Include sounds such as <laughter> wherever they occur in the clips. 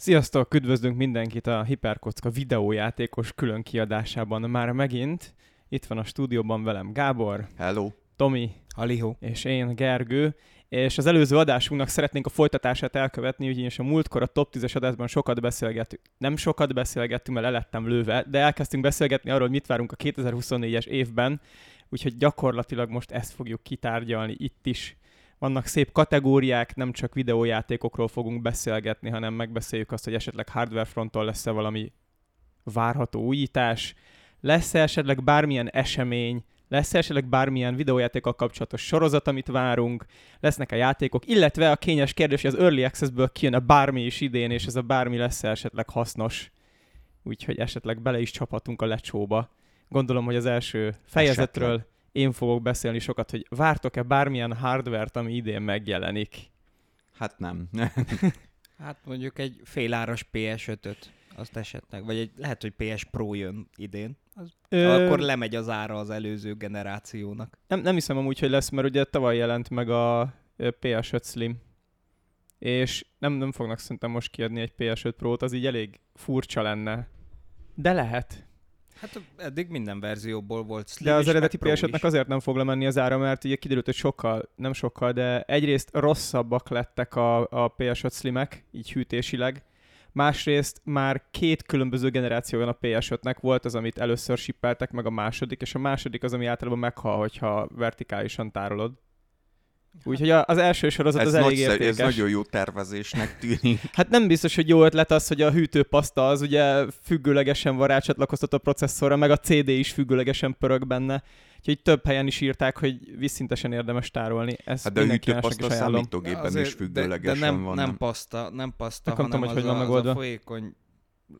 Sziasztok, üdvözlünk mindenkit a Hiperkocka videójátékos külön kiadásában már megint. Itt van a stúdióban velem Gábor, Hello. Tomi Halihó. és én, Gergő. És az előző adásunknak szeretnénk a folytatását elkövetni, ugyanis a múltkor a top 10-es adásban sokat beszélgettünk. Nem sokat beszélgettünk, mert lelettem lőve, de elkezdtünk beszélgetni arról, hogy mit várunk a 2024-es évben, úgyhogy gyakorlatilag most ezt fogjuk kitárgyalni itt is. Vannak szép kategóriák, nem csak videójátékokról fogunk beszélgetni, hanem megbeszéljük azt, hogy esetleg hardware fronton lesz-e valami várható újítás, lesz-e esetleg bármilyen esemény, lesz esetleg bármilyen videójátékkal kapcsolatos sorozat, amit várunk, lesznek a játékok, illetve a kényes kérdés, hogy az Early Access-ből kijön a bármi is idén, és ez a bármi lesz esetleg hasznos. Úgyhogy esetleg bele is csaphatunk a lecsóba. Gondolom, hogy az első fejezetről Esetleg. Én fogok beszélni sokat, hogy vártok-e bármilyen hardvert, ami idén megjelenik. Hát nem. <laughs> Hát mondjuk egy féláras PS5-öt, azt esetleg, vagy egy, lehet, hogy PS Pro jön idén, az, Ö, akkor lemegy az ára az előző generációnak. nem, nem hiszem amúgy, hogy lesz, mert ugye tavaly jelent meg a ö, PS5 Slim. És nem, nem fognak szerintem most kiadni egy PS5 Pro-t, az így elég furcsa lenne. De lehet. Hát eddig minden verzióból volt Slim De az eredeti meg Pro PS5-nek is. azért nem fog lemenni az ára, mert ugye kiderült, hogy sokkal, nem sokkal, de egyrészt rosszabbak lettek a, a PS5 Slimek, így hűtésileg. Másrészt már két különböző generáció van a PS5-nek, volt az, amit először sippeltek, meg a második, és a második az, ami általában meghal, hogyha vertikálisan tárolod. Úgyhogy a- az első sorozat ez, az elég nagyszerű, ez értékes. nagyon jó tervezésnek tűnik. Hát nem biztos, hogy jó ötlet az, hogy a hűtőpaszta az ugye függőlegesen van rácsatlakoztatva a processzorra, meg a CD is függőlegesen pörög benne. Úgyhogy több helyen is írták, hogy visszintesen érdemes tárolni. Ezt Hát de a hűtőpaszta is ajánlom. számítógépen Azért, is függőlegesen de, de nem, van. nem paszta, nem paszta, Akkor hanem tudom, hogy az, hogy van a, az a folyékony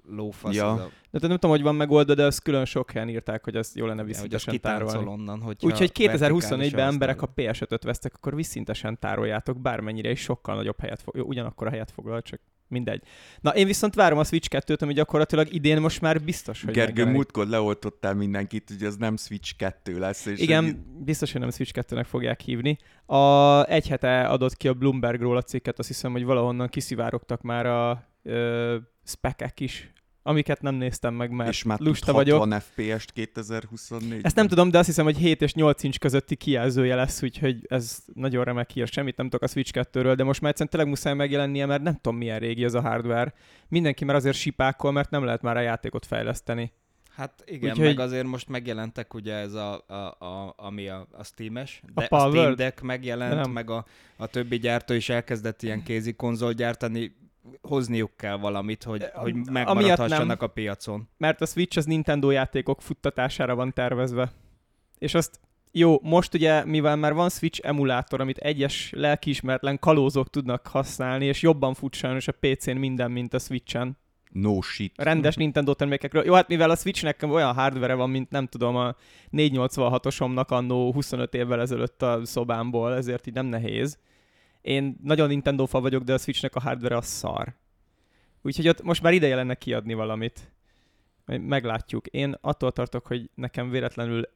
lófasz. Ja. A, De nem tudom, hogy van megoldva, de ezt külön sok helyen írták, hogy ezt jó lenne hogy az visszintesen tárolni. onnan, Úgyhogy 2024-ben vertikálisan emberek, ha használod. PS5-öt vesztek, akkor visszintesen tároljátok, bármennyire is sokkal nagyobb helyet fog, ugyanakkor a helyet foglal, csak mindegy. Na, én viszont várom a Switch 2-t, ami gyakorlatilag idén most már biztos, hogy Gergő, megjelenik. múltkor leoltottál mindenkit, hogy ez nem Switch 2 lesz. És Igen, hogy- biztos, hogy nem Switch 2-nek fogják hívni. A egy hete adott ki a Bloombergról a cikket, azt hiszem, hogy valahonnan kiszivárogtak már a ö, spekek is, amiket nem néztem meg, mert és már lusta vagyok. 60 FPS-t 2024 Ezt nem tudom, de azt hiszem, hogy 7 és 8 inch közötti kijelzője lesz, úgyhogy ez nagyon remek hír. Semmit nem tudok a Switch 2-ről, de most már egyszerűen tényleg muszáj megjelennie, mert nem tudom milyen régi ez a hardware. Mindenki már azért sipákol, mert nem lehet már a játékot fejleszteni. Hát igen, Úgyhogy- meg azért most megjelentek ugye ez a, a, a ami a, a Steam-es, de a, Palworld? Steam Deck megjelent, De nem. meg a, a többi gyártó is elkezdett ilyen kézi konzol gyártani, hozniuk kell valamit, hogy, Eh, hogy megmaradhassanak a piacon. mert a Switch az Nintendo játékok futtatására van tervezve. És azt jó, most ugye, mivel már van Switch emulátor, amit egyes lelkiismeretlen kalózok tudnak használni, és jobban fut sajnos a PC-n minden, mint a Switchen. No shit. A rendes Nintendo termékekről. Jó, hát mivel a Switchnek olyan hardware van, mint nem tudom, a 486-osomnak annó 25 évvel ezelőtt a szobámból, ezért így nem nehéz. Én nagyon Nintendo fa vagyok, de a Switchnek a hardware az szar. Úgyhogy ott most már ideje lenne kiadni valamit. Meglátjuk. Én attól tartok, hogy nekem véletlenül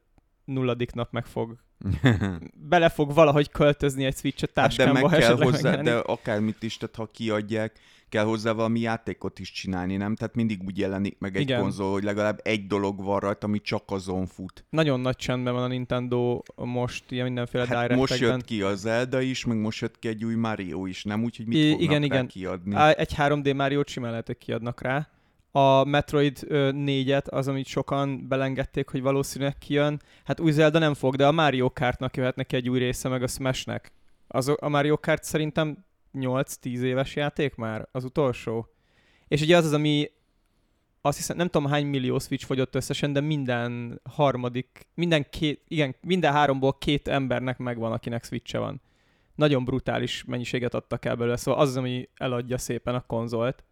nulladik nap meg fog, <laughs> bele fog valahogy költözni egy Switch a Hát de táskámba, meg kell hozzá, megjelenik. de akármit is, tehát ha kiadják, kell hozzá valami játékot is csinálni, nem? Tehát mindig úgy jelenik meg egy Igen. konzol, hogy legalább egy dolog van rajta, ami csak azon fut. Nagyon nagy csendben van a Nintendo most ilyen mindenféle Hát most jött ki a Zelda is, meg most jött ki egy új Mario is, nem? Úgyhogy mit I- fognak igen, igen. kiadni? Egy 3D Mario-t simán lehet, hogy kiadnak rá. A Metroid ö, 4-et, az, amit sokan belengedték, hogy valószínűleg kijön. Hát új Zelda nem fog, de a Mario Kartnak jöhet neki egy új része, meg a Smashnek. Az, a Mario Kart szerintem 8-10 éves játék már, az utolsó. És ugye az az, ami azt hiszem, nem tudom hány millió Switch fogyott összesen, de minden harmadik, minden két, igen, minden háromból két embernek megvan, akinek Switche van. Nagyon brutális mennyiséget adtak el belőle, szóval az, ami eladja szépen a konzolt.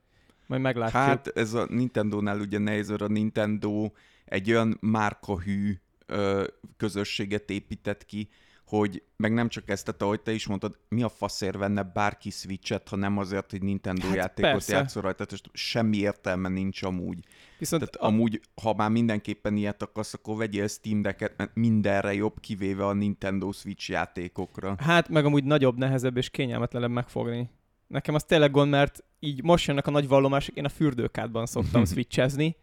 Majd meglátjuk. Hát ez a Nintendo-nál ugye nehéz, mert a Nintendo egy olyan márkahű ö, közösséget épített ki, hogy meg nem csak ezt, tehát ahogy te is mondtad, mi a faszért venne bárki Switch-et, ha nem azért, hogy Nintendo Hát játékot persze. játszol rajta, tehát semmi értelme nincs amúgy. Viszont Tehát amúgy, ha már mindenképpen ilyet akarsz, akkor vegyél Steam Decket, mert mindenre jobb, kivéve a Nintendo Switch játékokra. Hát meg amúgy nagyobb, nehezebb és kényelmetlenebb megfogni. Nekem az tényleg gond, mert így most jönnek a nagy vallomások, én a fürdőkádban szoktam <laughs> switchezni,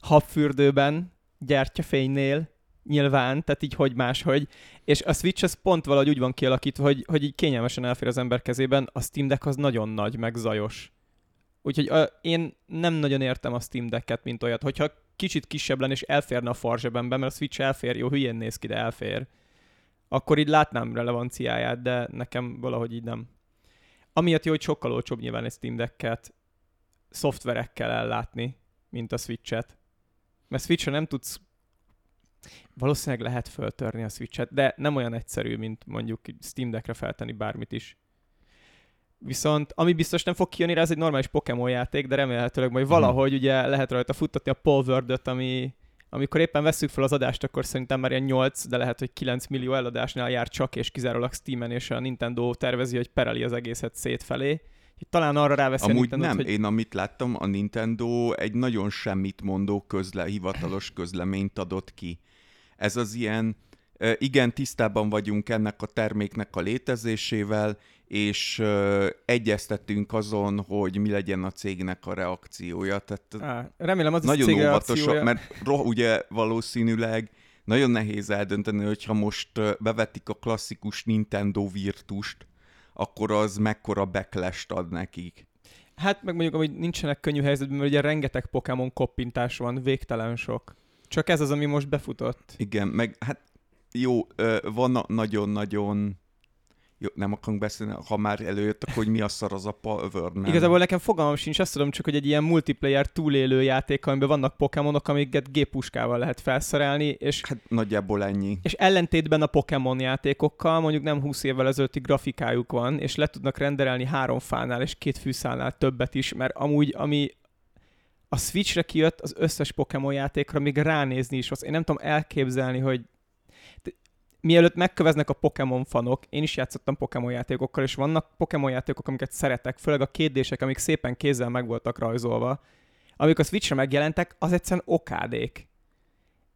habfürdőben, gyertyafénynél, nyilván, tehát így hogy máshogy. És a Switch az pont valahogy úgy van kialakítva, hogy, hogy így kényelmesen elfér az ember kezében, a Steam Deck az nagyon nagy, meg zajos. Úgyhogy a, én nem nagyon értem a Steam Deck-et, mint olyat. Hogyha kicsit kisebb lenne és elférne a farzsebembe, mert a Switch elfér, jó, hülyén néz ki, de elfér, akkor így látnám relevanciáját, de nekem valahogy így nem. Amiatt jó, hogy sokkal olcsóbb nyilván egy Steam Deck-et szoftverekkel ellátni, mint a Switch-et. Mert switch nem tudsz valószínűleg lehet föltörni a Switch-et, de nem olyan egyszerű, mint mondjuk Steam Deck-re feltenni bármit is. Viszont ami biztos nem fog kijönni, ez egy normális Pokémon játék, de remélhetőleg majd mhm. valahogy ugye lehet rajta futtatni a Polverdöt, ami amikor éppen veszük fel az adást, akkor szerintem már ilyen 8, de lehet, hogy 9 millió eladásnál jár csak és kizárólag Steam-en, és a Nintendo tervezi, hogy pereli az egészet szétfelé. Talán arra ráveszi Amúgy a nem, hogy... én amit láttam, a Nintendo egy nagyon semmit mondó közle, hivatalos közleményt adott ki. Ez az ilyen, igen, tisztában vagyunk ennek a terméknek a létezésével, és uh, egyeztettünk azon, hogy mi legyen a cégnek a reakciója. Tehát Á, remélem az nagyon cég óvatosan, mert ro- ugye valószínűleg nagyon nehéz eldönteni, hogyha most bevetik a klasszikus Nintendo Virtust, akkor az mekkora backlash ad nekik. Hát meg mondjuk, hogy nincsenek könnyű helyzetben, mert ugye rengeteg Pokémon koppintás van, végtelen sok. Csak ez az, ami most befutott. Igen, meg hát jó, van nagyon-nagyon jó, nem akarunk beszélni, ha már előjött, akkor hogy mi a szar az a Power, nem? Igazából nekem fogalmam sincs, azt tudom csak, hogy egy ilyen multiplayer túlélő játék, amiben vannak Pokémonok, amiket géppuskával lehet felszerelni, és... Hát nagyjából ennyi. És ellentétben a Pokémon játékokkal, mondjuk nem 20 évvel ezelőtti grafikájuk van, és le tudnak rendelni három fánál és két fűszálnál többet is, mert amúgy, ami a Switchre kijött az összes Pokémon játékra, még ránézni is az. Én nem tudom elképzelni, hogy mielőtt megköveznek a Pokémon fanok, én is játszottam Pokémon játékokkal, és vannak Pokémon játékok, amiket szeretek, főleg a kétdések, amik szépen kézzel meg voltak rajzolva. Amik a Switchre megjelentek, az egyszerűen okádék.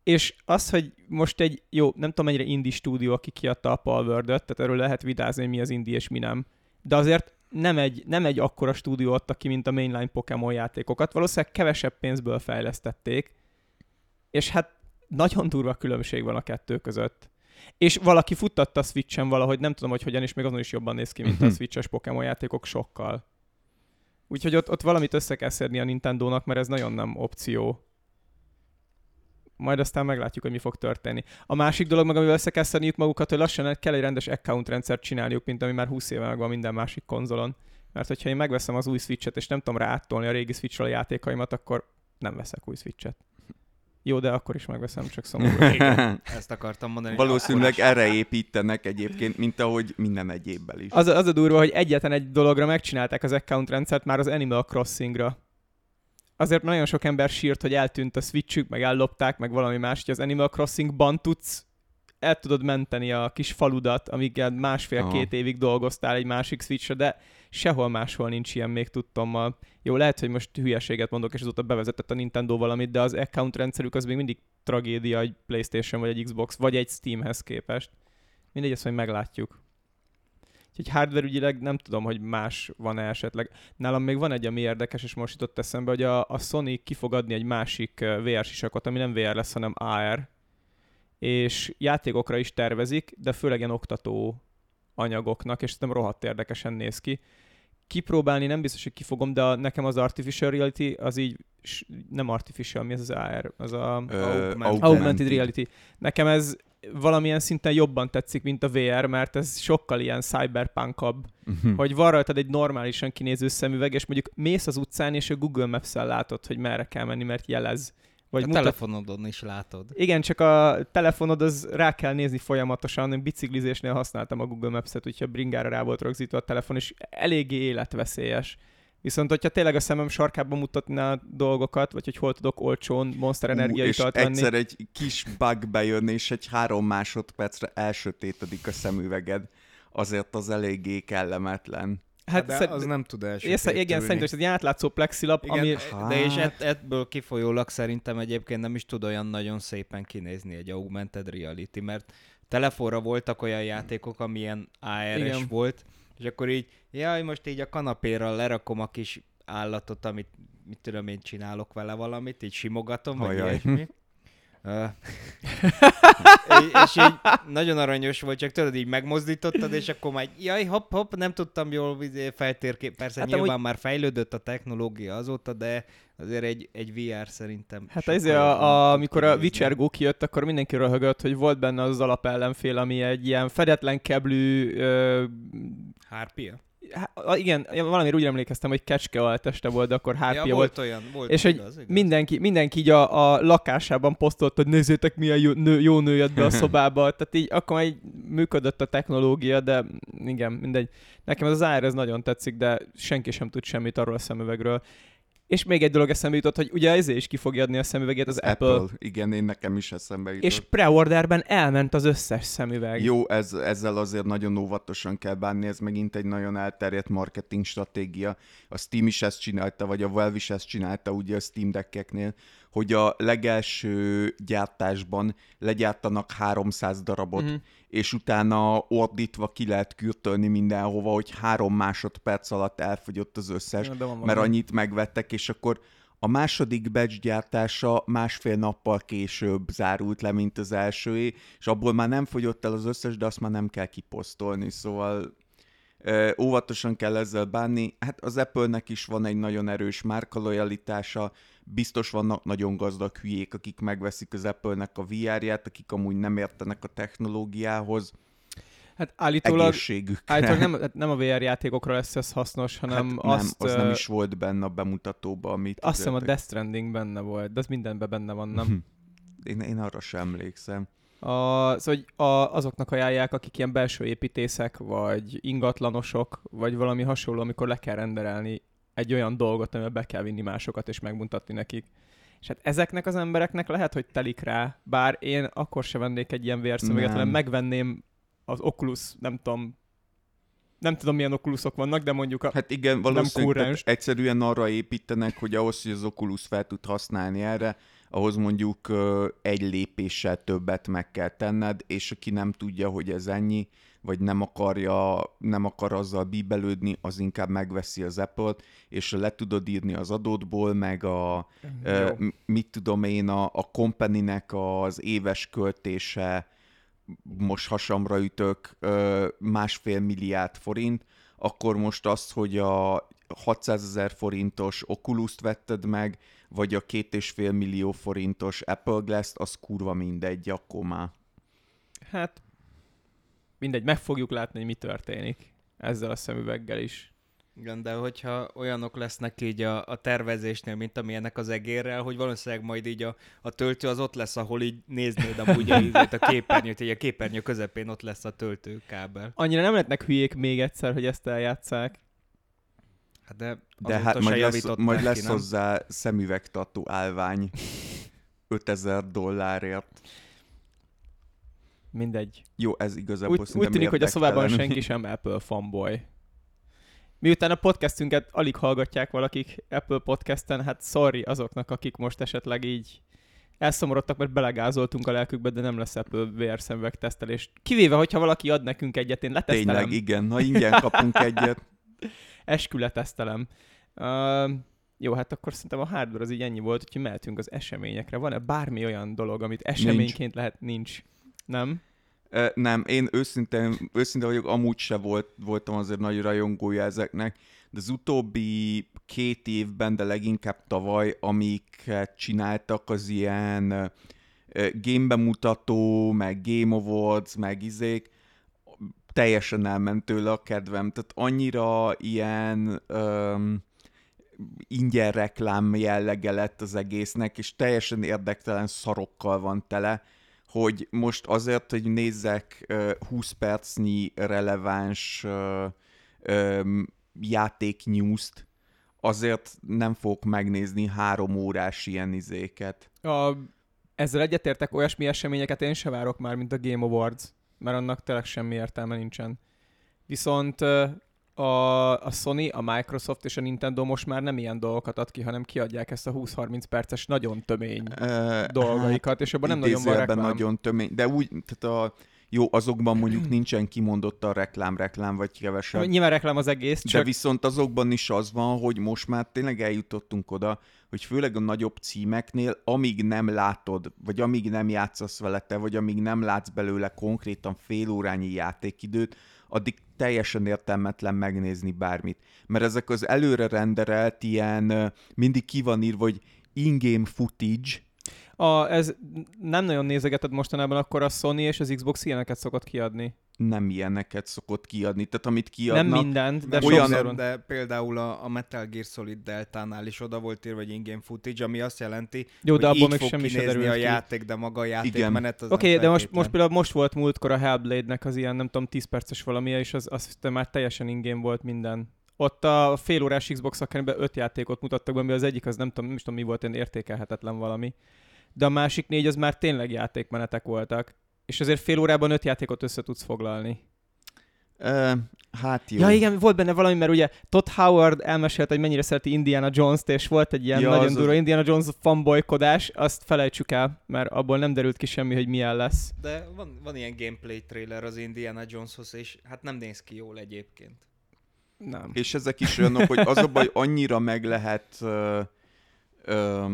És az, hogy most egy, jó, nem tudom mennyire indie stúdió, aki kiadta a palworld tehát erről lehet vitázni, hogy mi az indie és mi nem. De azért nem egy, nem egy akkora stúdió adta ki, mint a mainline Pokémon játékokat. Valószínűleg kevesebb pénzből fejlesztették, és hát nagyon durva különbség van a kettő között. És valaki futtatta a Switch-en valahogy, nem tudom, hogy hogyan, és még azon is jobban néz ki, mint a mhm. Switch-es Pokémon játékok sokkal. Úgyhogy ott, ott valamit össze kell szedni a Nintendo-nak, mert ez nagyon nem opció. Majd aztán meglátjuk, hogy mi fog történni. A másik dolog meg, amivel össze kell szedniük magukat, hogy lassan kell egy rendes account rendszert csinálniuk, mint ami már 20 éve megvan minden másik konzolon. Mert hogyha én megveszem az új Switch-et, és nem tudom rááttolni a régi Switch-ről a játékaimat, akkor nem veszek új Switch-et. Jó, de akkor is megveszem, csak szomorú. Ezt akartam mondani. Valószínűleg erre építenek egyébként, mint ahogy minden egyébben is. Az, az a durva, hogy egyetlen egy dologra megcsinálták az account rendszert már az Animal Crossingra. Azért nagyon sok ember sírt, hogy eltűnt a switchük, meg ellopták, meg valami más, hogy az Animal Crossing-ban tudsz el tudod menteni a kis faludat, amíg másfél-két évig dolgoztál egy másik switchre, de sehol máshol nincs ilyen még tudtommal. Jó, lehet, hogy most hülyeséget mondok, és azóta bevezetett a Nintendo valamit, de az account rendszerük az még mindig tragédia egy Playstation vagy egy Xbox, vagy egy Steamhez képest. Mindegy, ezt majd meglátjuk. Úgyhogy hardware ügyileg nem tudom, hogy más van-e esetleg. Nálam még van egy, ami érdekes, és most jutott eszembe, hogy a, a Sony ki fog adni egy másik VR sisakot, ami nem VR lesz, hanem AR, és játékokra is tervezik, de főleg ilyen oktató anyagoknak, és szerintem rohadt érdekesen néz ki. Kipróbálni nem biztos, hogy kifogom, de a, nekem az artificial reality az így, nem artificial, mi ez az AR? Az a Ö, augmented. augmented reality. Nekem ez valamilyen szinten jobban tetszik, mint a VR, mert ez sokkal ilyen cyberpunkabb, uh-huh. hogy van rajtad egy normálisan kinéző szemüveg, és mondjuk mész az utcán, és a Google Maps-el látod, hogy merre kell menni, mert jelez vagy a mutat... telefonodon is látod. Igen, csak a telefonod az rá kell nézni folyamatosan. Én biciklizésnél használtam a Google Maps-et, úgyhogy a bringára rá volt rögzítve a telefon, és eléggé életveszélyes. Viszont, hogyha tényleg a szemem sarkában mutatná dolgokat, vagy hogy hol tudok olcsón Monster Energia italt venni. egyszer egy kis bug bejön, és egy három másodpercre elsötétedik a szemüveged, azért az eléggé kellemetlen. Hát de szer- az nem tud elsötétülni. Igen, szerintem ez egy átlátszó plexilap, igen, ami... De és ett, ebből kifolyólag szerintem egyébként nem is tud olyan nagyon szépen kinézni egy augmented reality, mert telefonra voltak olyan játékok, amilyen AR-es volt, és akkor így, jaj, most így a kanapéra lerakom a kis állatot, amit mit tudom én csinálok vele valamit, így simogatom, vagy ilyesmi. <laughs> És így nagyon aranyos volt, csak tudod, így megmozdítottad, és akkor már jaj, hopp, hopp, nem tudtam jól izé, feltérkép. Persze Hát nyilván amúgy- már fejlődött a technológia azóta, de azért egy, egy VR szerintem Hát ez a, a, amikor a. Witcher Go kijött, akkor mindenki röhögött, hogy volt benne az alapellenfél, ami egy ilyen fedetlen keblű, ö, Hárpia? Há, a- igen, én valamiért úgy emlékeztem, hogy kecske alteste volt, de akkor hárpia ja, volt. volt olyan, volt És hogy igaz, igaz. Mindenki, mindenki így a, a lakásában posztolt, hogy nézzétek milyen jó nő, jó nő jött be a <laughs> szobába, tehát így akkor már így működött a technológia, de igen, mindegy. Nekem ez az AR ez nagyon tetszik, de senki sem tud semmit arról a szemüvegről. És még egy dolog eszembe jutott, hogy ugye ezért is ki fogja adni a szemüvegét az, Apple, Apple. Igen, én nekem is eszembe jutott. és preorderben elment az összes szemüveg. Jó, ez, ezzel azért nagyon óvatosan kell bánni, ez megint egy nagyon elterjedt marketing stratégia. A Steam is ezt csinálta, vagy a Valve is ezt csinálta ugye a Steam Deckeknél, hogy a legelső gyártásban legyártanak 300 darabot, Mhm. és utána ordítva ki lehet kürtölni mindenhova, hogy három másodperc alatt elfogyott az összes, Ja, mert valami. annyit megvettek, és akkor a második batch gyártása másfél nappal később zárult le, mint az elsőé, és abból már nem fogyott el az összes, de azt már nem kell kiposztolni, szóval óvatosan kell ezzel bánni. Hát az Apple-nek is van egy nagyon erős márkalojalitása, biztos vannak nagyon gazdag hülyék, akik megveszik az Apple-nek a VR-ját, akik amúgy nem értenek a technológiához, Hát állítólag, állítólag nem, hát nem a VR játékokra lesz ez hasznos, hanem hát azt, nem, az nem is volt benne a bemutatóban, amit azt hiszem a. Death Stranding benne volt, de az mindenben benne van, nem? <laughs> Én, én arra sem emlékszem. A, szóval, hogy a, azoknak ajánlják, akik ilyen belső építészek, vagy ingatlanosok, vagy valami hasonló, amikor le kell renderelni egy olyan dolgot, amivel be kell vinni másokat, és megmutatni nekik. És hát ezeknek az embereknek lehet, hogy telik rá, bár én akkor se vennék egy ilyen vérszöveget, Nem. hanem megvenném az Oculus, nem tudom, nem tudom milyen Oculusok vannak, de mondjuk a... Hát igen, valószínűleg kúrens. egyszerűen arra építenek, hogy ahhoz, hogy az Oculus fel tud használni erre, ahhoz mondjuk egy lépéssel többet meg kell tenned, és aki nem tudja, hogy ez ennyi, vagy nem akarja, nem akar azzal bíbelődni, az inkább megveszi az Apple-t, és le tudod írni az adódból, meg a, ö, Jó. mit tudom én, a, a company-nek az éves költése, most hasamra ütök, másfél milliárd forint, akkor most azt, hogy a 600 ezer forintos Oculus-t vetted meg, vagy a két és fél millió forintos Apple Glass-t, az kurva mindegy, akkor már. Hát mindegy, meg fogjuk látni, hogy mi történik ezzel a szemüveggel is. Igen, de hogyha olyanok lesznek így a, a tervezésnél, mint amilyenek az egérrel, hogy valószínűleg majd így a, a töltő az ott lesz, ahol így néznéd amúgy a, a képernyőt, így a képernyő közepén ott lesz a töltőkábel. Annyira nem lehetnek hülyék még egyszer, hogy ezt eljátszák. Hát de, De hát majd lesz, majd ki, lesz nem? hozzá szemüvegtartó állvány <laughs> 5000 dollárért. Mindegy. Jó, ez igazából Úgy, úgy tűnik, hogy a szobában senki sem Apple fanboy. Miután a podcastünket alig hallgatják valakik Apple podcasten, hát sorry azoknak, akik most esetleg így elszomorodtak, mert belegázoltunk a lelkükbe, de nem lesz Apple VR szemüveg tesztelés. Kivéve, hogyha valaki ad nekünk egyet, én letesztelem. Tényleg, igen. Ha ingyen kapunk egyet, <laughs> Eskü letesztelem. Uh, jó, hát akkor szerintem a hardware az így ennyi volt, úgyhogy mehetünk az eseményekre. Van-e bármi olyan dolog, amit eseményként lehet? Nincs. Nem? Nem, én őszintén, őszinte vagyok, amúgy se volt, voltam azért nagy rajongója ezeknek, de az utóbbi két évben, de leginkább tavaly, amiket csináltak, az ilyen game bemutató, meg Game Awards, meg izék, teljesen elment tőle a kedvem. Tehát annyira ilyen öm, ingyen reklám jellege lett az egésznek, és teljesen érdektelen szarokkal van tele, hogy most azért, hogy nézzek ö, 20 percnyi releváns ö, játéknyúzt, azért nem fogok megnézni három órás ilyen izéket. A, ezzel egyetértek, olyasmi eseményeket én se várok már, mint a Game Awards, mert annak tényleg semmi értelme nincsen. Viszont a, a Sony, a Microsoft és a Nintendo most már nem ilyen dolgokat ad ki, hanem kiadják ezt a 20-30 perces nagyon tömény Ö, dolgaikat, és abban nem nagyon van reklám. nagyon tömény, de úgy, tehát a Jó, azokban mondjuk <clears throat> nincsen kimondott a reklám-reklám, vagy kevesebb. Nyilván reklám az egész, De csak viszont azokban is az van, hogy most már tényleg eljutottunk oda, hogy főleg a nagyobb címeknél, amíg nem látod, vagy amíg nem játszasz vele te, vagy amíg nem látsz belőle konkrétan félórányi játékidőt, addig teljesen értelmetlen megnézni bármit. Mert ezek az előre renderelt ilyen, mindig ki van írva, hogy in-game footage, a, ez nem nagyon nézegeted mostanában, akkor a Sony és az Xbox ilyeneket szokott kiadni. Nem ilyeneket szokott kiadni. Tehát amit kiadnak, nem mindent, de olyan- sokszor de például a, a Metal Gear Solid Delta-nál is oda volt írva, hogy in-game footage, ami azt jelenti, Jó, de hogy abból így még fog semmi kinézni a ki. játék, de maga a Igen. játékmenet az Oké, okay, de most, most például most volt múltkor a Hellblade-nek az ilyen, nem tudom, 10 perces valamilyen, és az, az te már teljesen ingén volt minden. Ott a fél órás Xbox akárben öt játékot mutattak be, ami az egyik az nem tudom, nem is tudom mi volt, ilyen értékelhetetlen valami. De a másik négy az már tényleg játékmenetek voltak. És azért fél órában öt játékot össze tudsz foglalni. Ö, hát jó. Ja igen, volt benne valami, mert ugye Todd Howard elmesélte, hogy mennyire szereti Indiana Jones-t, és volt egy ilyen Ja, nagyon az durva az- Indiana Jones fanboykodás, azt felejtsük el, mert abból nem derült ki semmi, hogy milyen lesz. De van, van ilyen gameplay trailer az Indiana Joneshoz, és hát nem néz ki jól egyébként. Nem. És ezek is olyanok, hogy az a baj, annyira meg lehet ö, ö,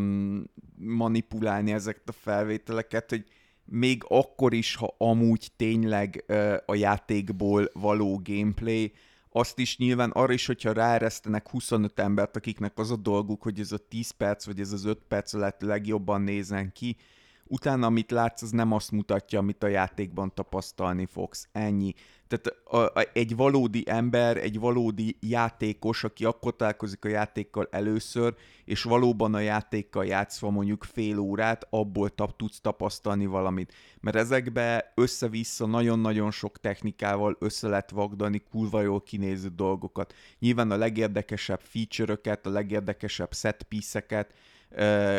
manipulálni ezeket a felvételeket, hogy még akkor is, ha amúgy tényleg a játékból való gameplay, azt is nyilván arra is, hogyha ráeresztenek 25 embert, akiknek az a dolguk, hogy ez a 10 perc, vagy ez az 5 perc a lehető legjobban nézzen ki, utána amit látsz, az nem azt mutatja, amit a játékban tapasztalni fogsz. Ennyi. Tehát a, a, egy valódi ember, egy valódi játékos, aki akkor találkozik a játékkal először, és valóban a játékkal játszva mondjuk fél órát, abból tap, tudsz tapasztalni valamit. Mert ezekbe össze-vissza nagyon-nagyon sok technikával össze lehet vagdani kurva jól kinéző dolgokat. Nyilván a legérdekesebb feature-öket, a legérdekesebb set piece-eket,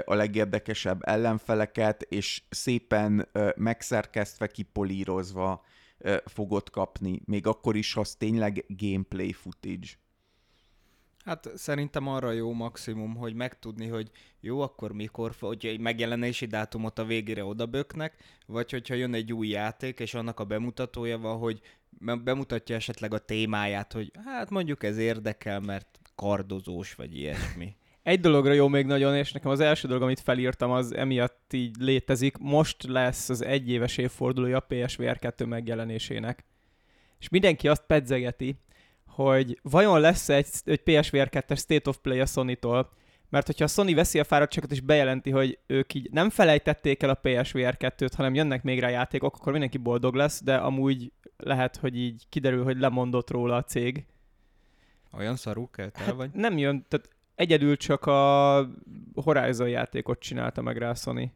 a legérdekesebb ellenfeleket, és szépen megszerkesztve, kipolírozva fogod kapni, még akkor is, ha az tényleg gameplay footage. Hát szerintem arra jó maximum, hogy megtudni, hogy jó, akkor mikor, hogy egy megjelenési dátumot a végére odaböknek, vagy hogyha jön egy új játék, és annak a bemutatója van, hogy be- bemutatja esetleg a témáját, hogy hát mondjuk ez érdekel, mert kardozós, vagy ilyesmi. Egy dologra jó még nagyon, és nekem az első dolog, amit felírtam, az emiatt így létezik. Most lesz az egyéves évfordulója a PSVR 2 megjelenésének. És mindenki azt pedzegeti, hogy vajon lesz egy, egy PSVR 2-es State of Play a Sony-tól, mert hogyha a Sony veszi a fáradtságot és bejelenti, hogy ők így nem felejtették el a PSVR 2-t, hanem jönnek még rá játékok, akkor mindenki boldog lesz, de amúgy lehet, hogy így kiderül, hogy lemondott róla a cég. Olyan szarul kelt el, Hát vagy? nem jön, tehát egyedül csak a Horizon játékot csinálta meg rá Sony.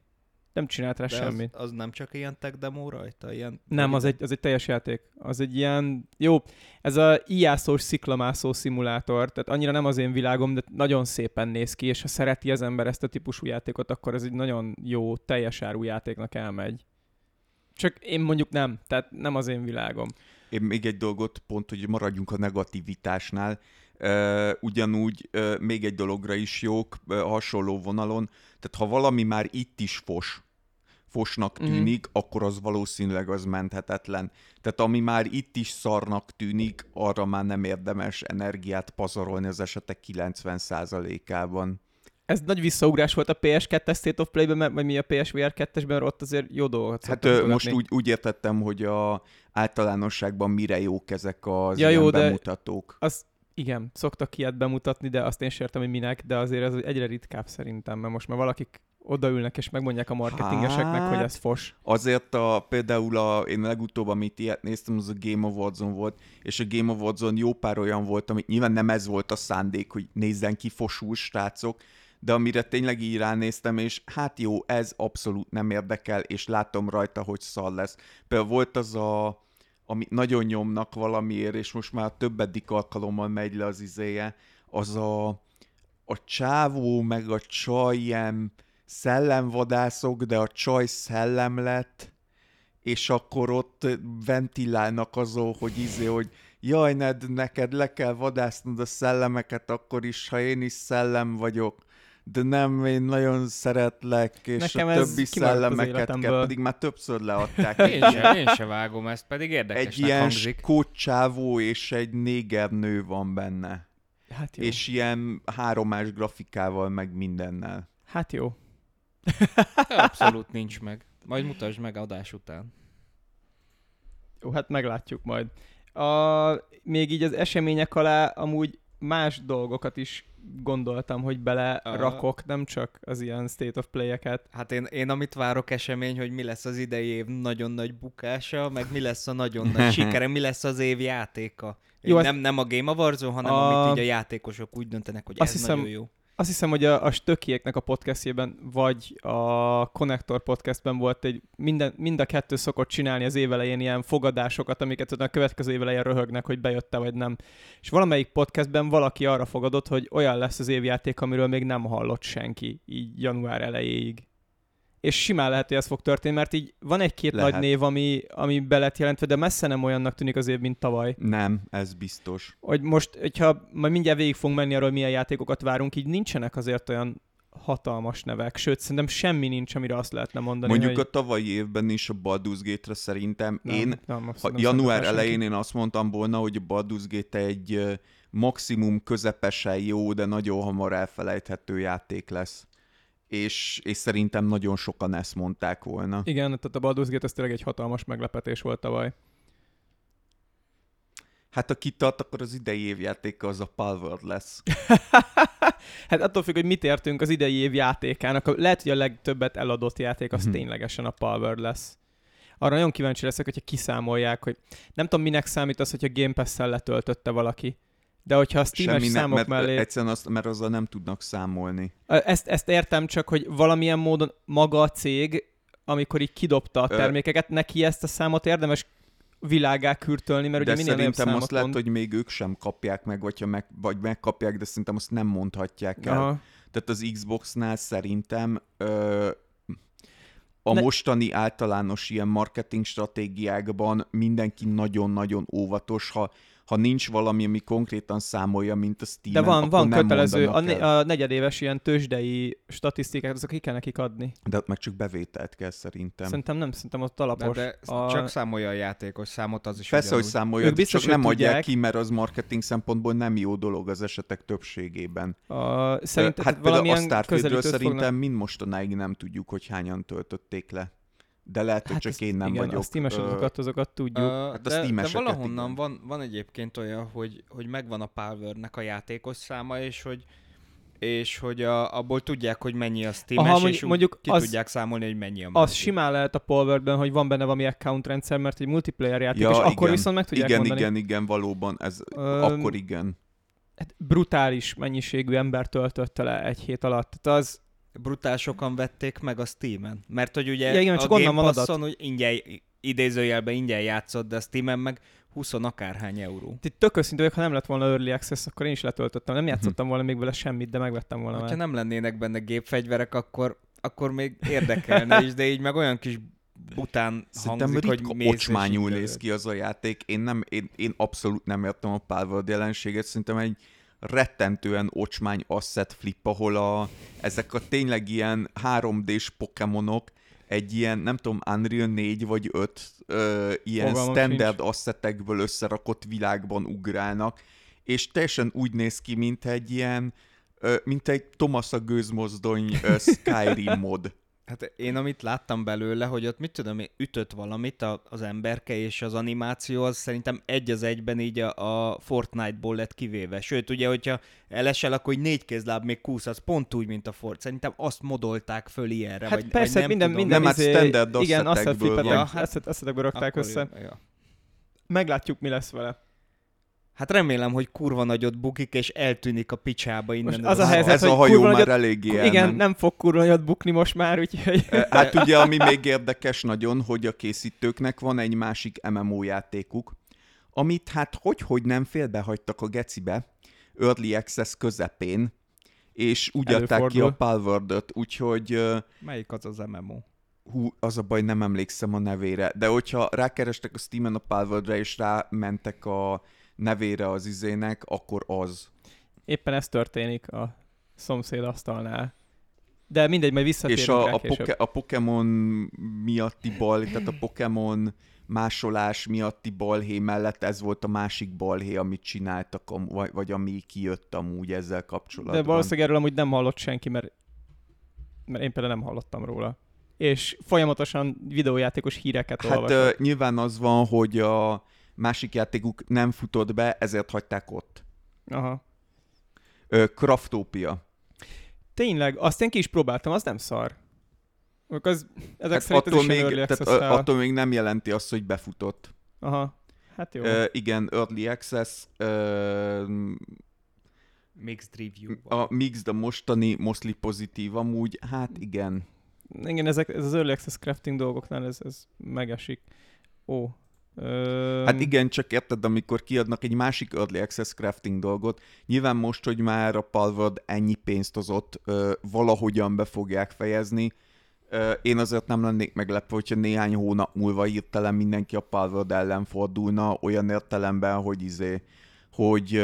Nem csinált rá De semmit. az, az, nem csak ilyen tech demo rajta? Ilyen Nem, az egy, az egy teljes játék. Az egy ilyen, jó, ez a ijászós sziklamászó szimulátor, tehát annyira nem az én világom, de nagyon szépen néz ki, és ha szereti az ember ezt a típusú játékot, akkor ez egy nagyon jó, teljes áru játéknak elmegy. Csak én mondjuk nem, tehát nem az én világom. Én még egy dolgot, pont, hogy maradjunk a negativitásnál, ugyanúgy még egy dologra is jók, hasonló vonalon, tehát ha valami már itt is fos, fosnak Mhm. tűnik, mm. akkor az valószínűleg az menthetetlen. Tehát ami már itt is szarnak tűnik, arra már nem érdemes energiát pazarolni az esetek 90%-ában. Ez nagy visszaugrás volt a PS2 State of Play-ben, mert- vagy mi a PSVR 2-esben, mert ott azért jó dolgokat Hát ö, most úgy, úgy értettem, hogy a általánosságban mire jók ezek az Ja, jó, de- bemutatók. Az, igen, szoktak ilyet bemutatni, de azt én sem értem, hogy minek, de azért ez egyre ritkább szerintem, mert most már valakik odaülnek és megmondják a marketingeseknek, Hát, hogy ez fos. Azért a, például a, én legutóbb, amit ilyet néztem, az a Game Awards-on volt, és a Game Awards-on jó pár olyan volt, amit nyilván nem ez volt a szándék, hogy nézzen ki fosul srácok, de amire tényleg így ránéztem, és hát jó, ez abszolút nem érdekel, és látom rajta, hogy szar lesz. Például volt az a, amit nagyon nyomnak valamiért, és most már többedik alkalommal megy le az izéje, az a, a csávó meg a csaj ilyen szellemvadászok, de a csaj szellem lett, és akkor ott ventilálnak azon, hogy izé, hogy jaj, Ned, neked le kell vadásznod a szellemeket akkor is, ha én is szellem vagyok. De nem, én nagyon szeretlek, és Nekem a többi szellemeket kell, pedig már többször leadták. Én se, én se vágom ezt, pedig érdekesnek egy ilyen hangzik. és egy négernő van benne. Hát jó. És ilyen háromás grafikával, meg mindennel. Hát jó. Abszolút nincs meg. Majd mutasd meg adás után. Jó, hát meglátjuk majd. A, még így az események alá amúgy más dolgokat is gondoltam, hogy bele Aha. rakok, nem csak az ilyen state of play-eket. Hát én, én amit várok esemény, hogy mi lesz az idei év nagyon nagy bukása, meg mi lesz a nagyon nagy <laughs> sikere, mi lesz az év játéka. Jó, nem, nem a Game of Warzone, hanem A- a... amit így a játékosok úgy döntenek, hogy Azt ez hiszem- nagyon jó. Azt hiszem, hogy a, a stökieknek a podcastjében, vagy a Connector podcastben volt egy, minden, mind a kettő szokott csinálni az évelején ilyen fogadásokat, amiket a következő évelején röhögnek, hogy bejött vagy nem. És valamelyik podcastben valaki arra fogadott, hogy olyan lesz az évjáték, amiről még nem hallott senki, így január elejéig. És simán lehet, hogy ez fog történni, mert így van egy-két Lehet. nagy név, ami, ami be lett jelentve, de messze nem olyannak tűnik az év, mint tavaly. Nem, ez biztos. hogy most, hogyha majd mindjárt végig fogunk menni arról, milyen játékokat várunk, így nincsenek azért olyan hatalmas nevek, sőt, szerintem semmi nincs, amire azt lehetne mondani, Mondjuk hogy a tavalyi évben is a Baldur's Gate-re szerintem nem, én nem, Ha nem január elején én azt mondtam volna, hogy a Baldur's Gate egy maximum közepesen jó, de nagyon hamar elfelejthető játék lesz. És, és szerintem nagyon sokan ezt mondták volna. Igen, tehát a Baldur's Gate ez tényleg egy hatalmas meglepetés volt tavaly. Hát ha kitart, akkor az idei évjátéka az a Palworld lesz. <laughs> hát attól függ, hogy mit értünk az idei év játékának. A- Lehet, hogy a legtöbbet eladott játék az Mhm. ténylegesen a Palworld lesz. Arra nagyon kíváncsi leszek, hogyha kiszámolják, hogy nem tudom, minek számít az, hogyha Game Pass-szel letöltötte valaki. De hogyha a Steam-es Semmi nem, számok mert mellé... egyszerűen azt, mert azzal nem tudnak számolni. Ezt, ezt értem, csak hogy valamilyen módon maga a cég, amikor így kidobta a Ö- termékeket, neki ezt a számot érdemes világá kürtölni, mert de ugye minél szerintem számot azt lehet, mond. hogy még ők sem kapják meg, vagy, ha meg, vagy megkapják, de szerintem azt nem mondhatják el. Aha. Tehát az Xboxnál szerintem ö, a Ne- mostani általános ilyen marketing stratégiákban mindenki nagyon-nagyon óvatos, ha, ha nincs valami, ami konkrétan számolja, mint a steam De van, akkor van nem kötelező, a, ne, a negyedéves ilyen tőzsdei statisztikát, azok ki kell nekik adni. De ott meg csak bevételt kell szerintem. Szerintem nem, szerintem ott De, alapos. de a... csak számolja a játékos számot, az is Persze, hogy ugyanúgy. számolja, Ők biztos, csak hogy nem adják tudják. ki, mert az marketing szempontból nem jó dolog az esetek többségében. a, szerintem hát például a Starfieldről szerintem fognak... mind mostanáig nem tudjuk, hogy hányan töltötték le. De lehet, hogy csak ezt- én nem igen, vagyok. a Steam-es ö, adatokat, azokat tudjuk. Ö, Hát a de, de Steam-eseket valahonnan igen. van, van egyébként olyan, hogy, hogy megvan a Palworld-nek a játékos száma, és hogy és hogy a, abból tudják, hogy mennyi a Steam-es, Aha, és mondjuk- ki az- tudják számolni, hogy mennyi a Az másik. simán lehet a Polverben, hogy van benne valami account rendszer, mert egy multiplayer játék, Ja, és akkor igen. viszont meg tudják igen, mondani. igen, igen, valóban, ez Öm, akkor igen. Hát brutális mennyiségű ember töltötte le egy hét alatt. Tehát az, Brutál sokan vették meg a Steam-en. Mert hogy ugye Ja, igen, a csak onnan Game. Passon úgy ingyen, idézőjelben ingyen játszott, de a Steam-en meg 20 akárhány euró. itt tök őszintén vagyok, ha nem lett volna Early Access, akkor én is letöltöttem. Nem játszottam volna még vele semmit, de megvettem volna Ha nem lennének benne gépfegyverek, akkor, akkor még érdekelne is, de így meg olyan kis bután Szerintem hangzik, hogy ocsmányul néz ki az a játék. Én, nem, én, én abszolút nem értem a Palworld jelenséget. Szerintem egy rettentően ocsmány asset flip, ahol a, ezek a tényleg ilyen 3D-s pokémonok egy ilyen, nem tudom, Unreal 4 vagy 5 ö, ilyen Fogalmam standard assetekből összerakott világban ugrálnak, és teljesen úgy néz ki, mint egy ilyen, ö, mint egy Thomas a gőzmozdony ö, Skyrim <laughs> mod. Hát én amit láttam belőle, hogy ott mit tudom én, ütött valamit a, az emberke, és az animáció az szerintem egy az egyben így a, a Fortnite-ból lett kivéve. Sőt, ugye, hogyha elesel, akkor így négy kézláb még kúszhatsz, pont úgy, mint a Fort. Szerintem azt modolták föl ilyenre, Hát vagy, persze, vagy nem minden, tudom. minden Nem, hát izé- standard igen, asset assetekből flipet, ja, hát- asset, assetekből rakták Akkor- össze. Ja. Meglátjuk, mi lesz vele. Hát remélem, hogy kurva nagyot bukik, és eltűnik a picsába innen. Most az a helyzet, Ez a hajó kurva már nagyot- eléggé Igen, elment. nem fog kurva nagyot bukni most már, úgyhogy... <laughs> Eh, Hát ugye, ami még érdekes nagyon, hogy a készítőknek van egy másik MMO játékuk, amit hát hogy-hogy nem félbehagytak a gecibe, Early Access közepén, és úgy adták ki Előfordul. a Palworld-öt, úgyhogy Melyik az az MMO? hú, az a baj, nem emlékszem a nevére, de hogyha rákerestek a Steam-en a Palworld-re, és rámentek a nevére az izének, akkor az. Éppen ez történik a szomszéd asztalnál. De mindegy, majd visszatérünk És a, a, poke, a Pokémon miatti balhé, tehát a Pokémon másolás miatti balhé mellett ez volt a másik balhé, amit csináltak, vagy, vagy ami kijött amúgy ezzel kapcsolatban. De valószínűleg erről amúgy nem hallott senki, mert, mert én például nem hallottam róla. És folyamatosan videójátékos híreket Hát olvasok. uh, nyilván az van, hogy a másik játékuk nem futott be, ezért hagyták ott. Aha. Uh, Craftopia. Tényleg, azt én ki is próbáltam, az nem szar. Az, ezek Hát szerint ez attól, is még, tehát, a- attól még nem jelenti azt, hogy befutott. Aha. Hát jó. Uh, igen, Early Access, uh, Mixed review. a Mixed a mostani mostly pozitív amúgy, hát igen. Igen, ezek, ez az early access crafting dolgoknál ez, ez megesik. Ó. Hát igen, csak érted, amikor kiadnak egy másik Early Access crafting dolgot, nyilván most, hogy már a Palworld ennyi pénzt hozott, valahogyan be fogják fejezni, én azért nem lennék meglepve, hogyha néhány hónap múlva hirtelen mindenki a Palworld ellen fordulna, olyan értelemben, hogy izé, hogy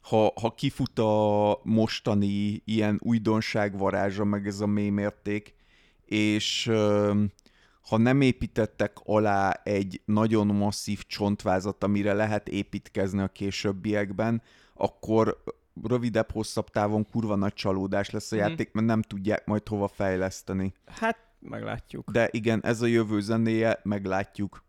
ha, ha kifut a mostani ilyen újdonság varázsa, meg ez a mémérték, és ha nem építettek alá egy nagyon masszív csontvázat, amire lehet építkezni a későbbiekben, akkor rövidebb, hosszabb távon kurva nagy csalódás lesz a Mhm. játék, mert nem tudják majd hova fejleszteni. Hát, meglátjuk. De igen, ez a jövő zenéje, meglátjuk.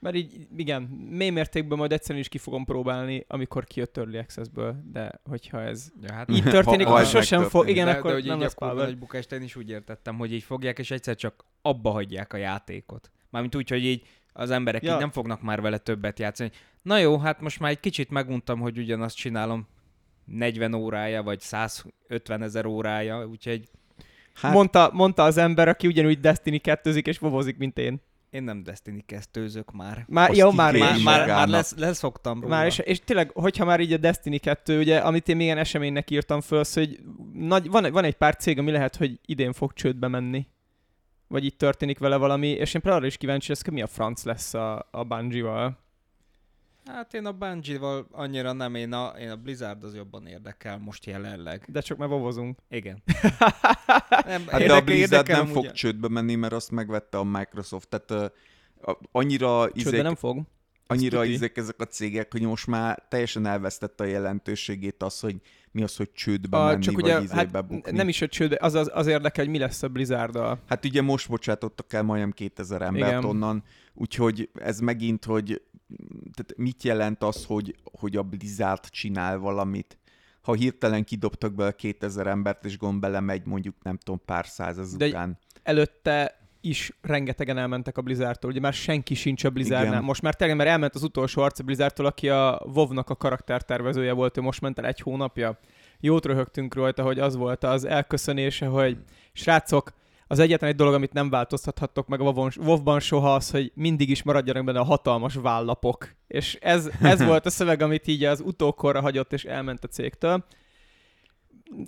Mert így, igen, mély mértékben majd egyszerűen is ki fogom próbálni, amikor kijött Early Access-ből, de hogyha ez Ja, hát így történik, Ha- akkor sosem fog, igen, de, akkor de hogy nem lesz power. nagy bukást én is úgy értettem, hogy így fogják, és egyszer csak abba hagyják a játékot. Mármint úgy, hogy így az emberek Ja. így nem fognak már vele többet játszani. Na jó, hát most már egy kicsit meguntam, hogy ugyanazt csinálom 40 órája, vagy 150 ezer órája, úgyhogy Hát, Mondta, mondta az ember, aki ugyanúgy Destiny 2 és vovozik, mint én. Én nem Destiny kezdőzök már. Már, Azt jó, már, már, Már, már, lesz, leszoktam róla. már és, és, tényleg, hogyha már így a Destiny 2, ugye, amit én még ilyen eseménynek írtam föl, az, hogy nagy, van, van egy pár cég, ami lehet, hogy idén fog csődbe menni. Vagy itt történik vele valami, és én például arra is kíváncsi hogy mi a franc lesz a, a Bungie-val. Hát én a Bungie-val annyira nem, én a, én a Blizzard az jobban érdekel most jelenleg. De csak már vovozunk. Igen. <laughs> Nem, hát de a érdekel- Blizzard érdekel nem fog csődbe menni, mert azt megvette a Microsoft. Tehát a- annyira, Csődbe izék, nem fog. annyira izék ezek a cégek, hogy most már teljesen elvesztette a jelentőségét az, hogy mi az, hogy csődbe A, menni, csak vagy ugye, izébe hát bukni. nem is a csődbe, az, az, az érdekel, hogy mi lesz a Blizzard-dal. Hát ugye most bocsátottak el majdnem 2000 embert Igen. onnan, úgyhogy ez megint, hogy tehát mit jelent az, hogy, hogy a Blizzard csinál valamit? Ha hirtelen kidobtak be 2000 embert, és gond belemegy mondjuk nem tudom pár száz De- után. előtte is rengetegen elmentek a Blizzardtól, ugye már senki sincs a Blizzardnál. Igen. Most már tényleg, mert elment az utolsó arc a Blizzardtól, aki a WoW-nak a karaktertervezője volt, ő most ment el egy hónapja. Jót röhögtünk rajta, hogy az volt az elköszönése, hogy srácok, az egyetlen egy dolog, amit nem változtathattok meg a WoW-ban soha az, hogy mindig is maradjanak benne a hatalmas vállapok. És ez, ez <laughs> volt a szöveg, amit így az utókorra hagyott, és elment a cégtől.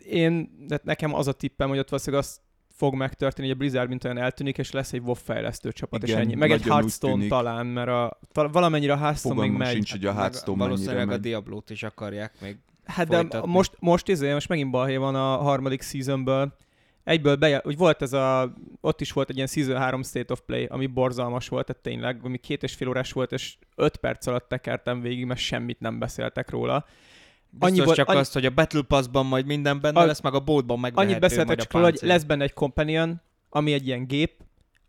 Én, de nekem az a tippem, hogy ott valószínűleg az fog megtörténni, hogy a Blizzard mint olyan eltűnik, és lesz egy WoW fejlesztő csapat, Igen, és ennyi. Meg egy Hearthstone talán, mert a, tal- valamennyire a Hearthstone még Fogalmam megy. sincs, hogy a Meg Hearthstone Valószínűleg a megy. Diablót is akarják még. Hát de folytatni. most, most, izé, most megint balhé van a harmadik seasonből. Egyből be, úgy volt ez a, ott is volt egy ilyen Season 3 State of Play, ami borzalmas volt, tehát tényleg, ami két és fél órás volt, és öt perc alatt tekertem végig, mert semmit nem beszéltek róla. Biztos Annyi csak annyi- azt, hogy a Battle Pass-ban majd minden benne A- lesz, meg a boltban megvehető Annyit beszéltek csak róla, hogy lesz benne egy companion, ami egy ilyen gép,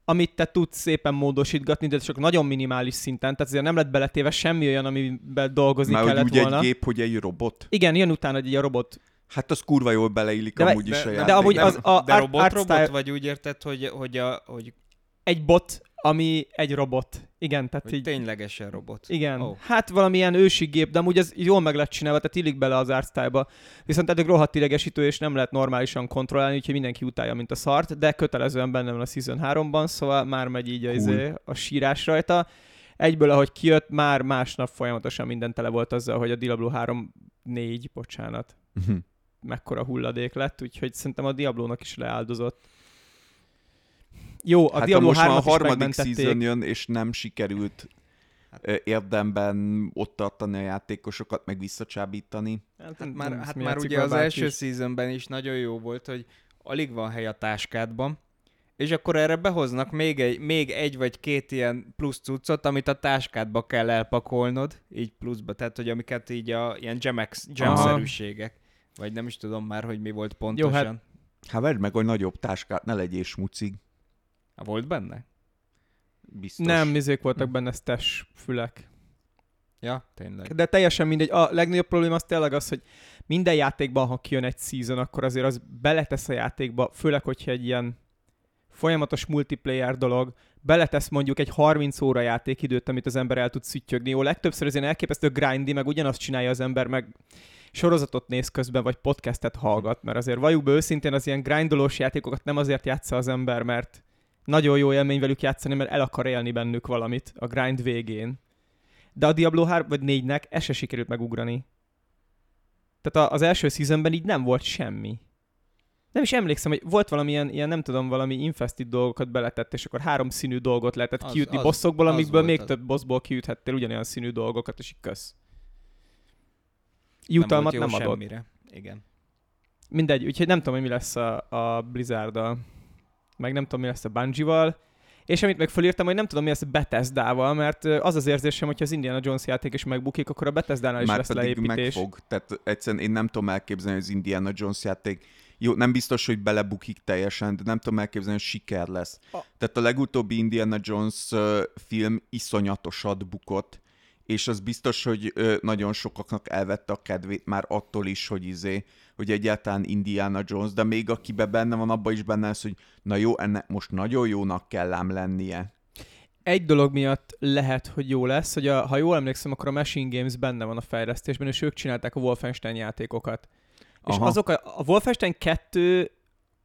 amit te tudsz szépen módosítgatni, de csak nagyon minimális szinten, tehát azért nem lett beletéve semmi olyan, amiben dolgozni Már hogy kellett úgy volna. egy gép, hogy egy robot. Igen, jön utána egy ilyen robot. Hát az kurva jól beleillik De- amúgy is de- a de játékba. amúgy de, az a de art- robot, art robot, style- vagy úgy érted, hogy, hogy, a, hogy, Egy bot, ami egy robot. Igen, tehát hogy így... ténylegesen robot. Igen, oh. hát valamilyen ősi gép, de amúgy ez jól meg lett csinálva, tehát illik bele az artstyle Viszont eddig rohadt idegesítő, és nem lehet normálisan kontrollálni, úgyhogy mindenki utálja, mint a szart, de kötelezően benne van a Season 3-ban, szóval már megy így a, Cool. izé, a sírás rajta. Egyből, ahogy kijött, már másnap folyamatosan minden tele volt azzal, hogy a Diablo 3 4, bocsánat, Mhm. Mekkora hulladék lett, úgyhogy szerintem a Diablónak is leáldozott. Jó, a hát ha Diablo most már a 3 is harmadik season jön, és nem sikerült hát. érdemben ott tartani a játékosokat, meg visszacsábítani. Hát, hát már, hát már ugye az első is. seasonben is nagyon jó volt, hogy alig van hely a táskádban, és akkor erre behoznak még egy, még egy vagy két ilyen plusz cuccot, amit a táskádba kell elpakolnod, így pluszba, tehát hogy amiket így a ilyen gemex, gemszerűségek, vagy nem is tudom már, hogy mi volt pontosan. Jó, hát, hát vedd meg, hogy nagyobb táskát, ne legyél smucig. Volt benne? Biztos. Nem, mizék voltak hm. benne sztes fülek. Ja, tényleg. De teljesen mindegy. A legnagyobb probléma az tényleg az, hogy minden játékban, ha kijön egy season, akkor azért az beletesz a játékba, főleg, hogyha egy ilyen folyamatos multiplayer dolog, beletesz mondjuk egy 30 óra játékidőt, amit az ember el tud szüttyögni. Jó, legtöbbször ez ilyen elképesztő grindy, meg ugyanazt csinálja az ember, meg sorozatot néz közben, vagy podcastet hallgat, mert azért valljuk be őszintén az ilyen grindolós játékokat nem azért játsza az ember, mert nagyon jó élmény velük játszani, mert el akar élni bennük valamit a grind végén. De a Diablo 3 vagy 4-nek ez se sikerült megugrani. Tehát az első seasonben így nem volt semmi. Nem is emlékszem, hogy volt valamilyen, ilyen nem tudom, valami infested dolgokat beletett, és akkor három színű dolgot lehetett az, kiütni az, bosszokból, amikből még az. több bossból kiüthettél ugyanolyan színű dolgokat, és így kösz. Jutalmat nem, nem adott. Semmire. Igen. Mindegy, úgyhogy nem tudom, hogy mi lesz a, a blizzard meg nem tudom, mi lesz a Bungie-val, és amit meg fölírtam, hogy nem tudom, mi lesz a Bethesda-val, mert az az érzésem, hogy az Indiana Jones játék is megbukik, akkor a Bethesda-nál is Már lesz leépítés. meg fog. Tehát egyszerűen én nem tudom elképzelni, hogy az Indiana Jones játék jó, nem biztos, hogy belebukik teljesen, de nem tudom elképzelni, hogy siker lesz. A... Tehát a legutóbbi Indiana Jones film iszonyatosat bukott, és az biztos, hogy nagyon sokaknak elvette a kedvét már attól is, hogy izé, hogy egyáltalán Indiana Jones, de még akibe benne van, abban is benne lesz, hogy na jó, ennek most nagyon jónak kell ám lennie. Egy dolog miatt lehet, hogy jó lesz, hogy a, ha jól emlékszem, akkor a Machine Games benne van a fejlesztésben, és ők csinálták a Wolfenstein játékokat. Aha. És azok a, a Wolfenstein 2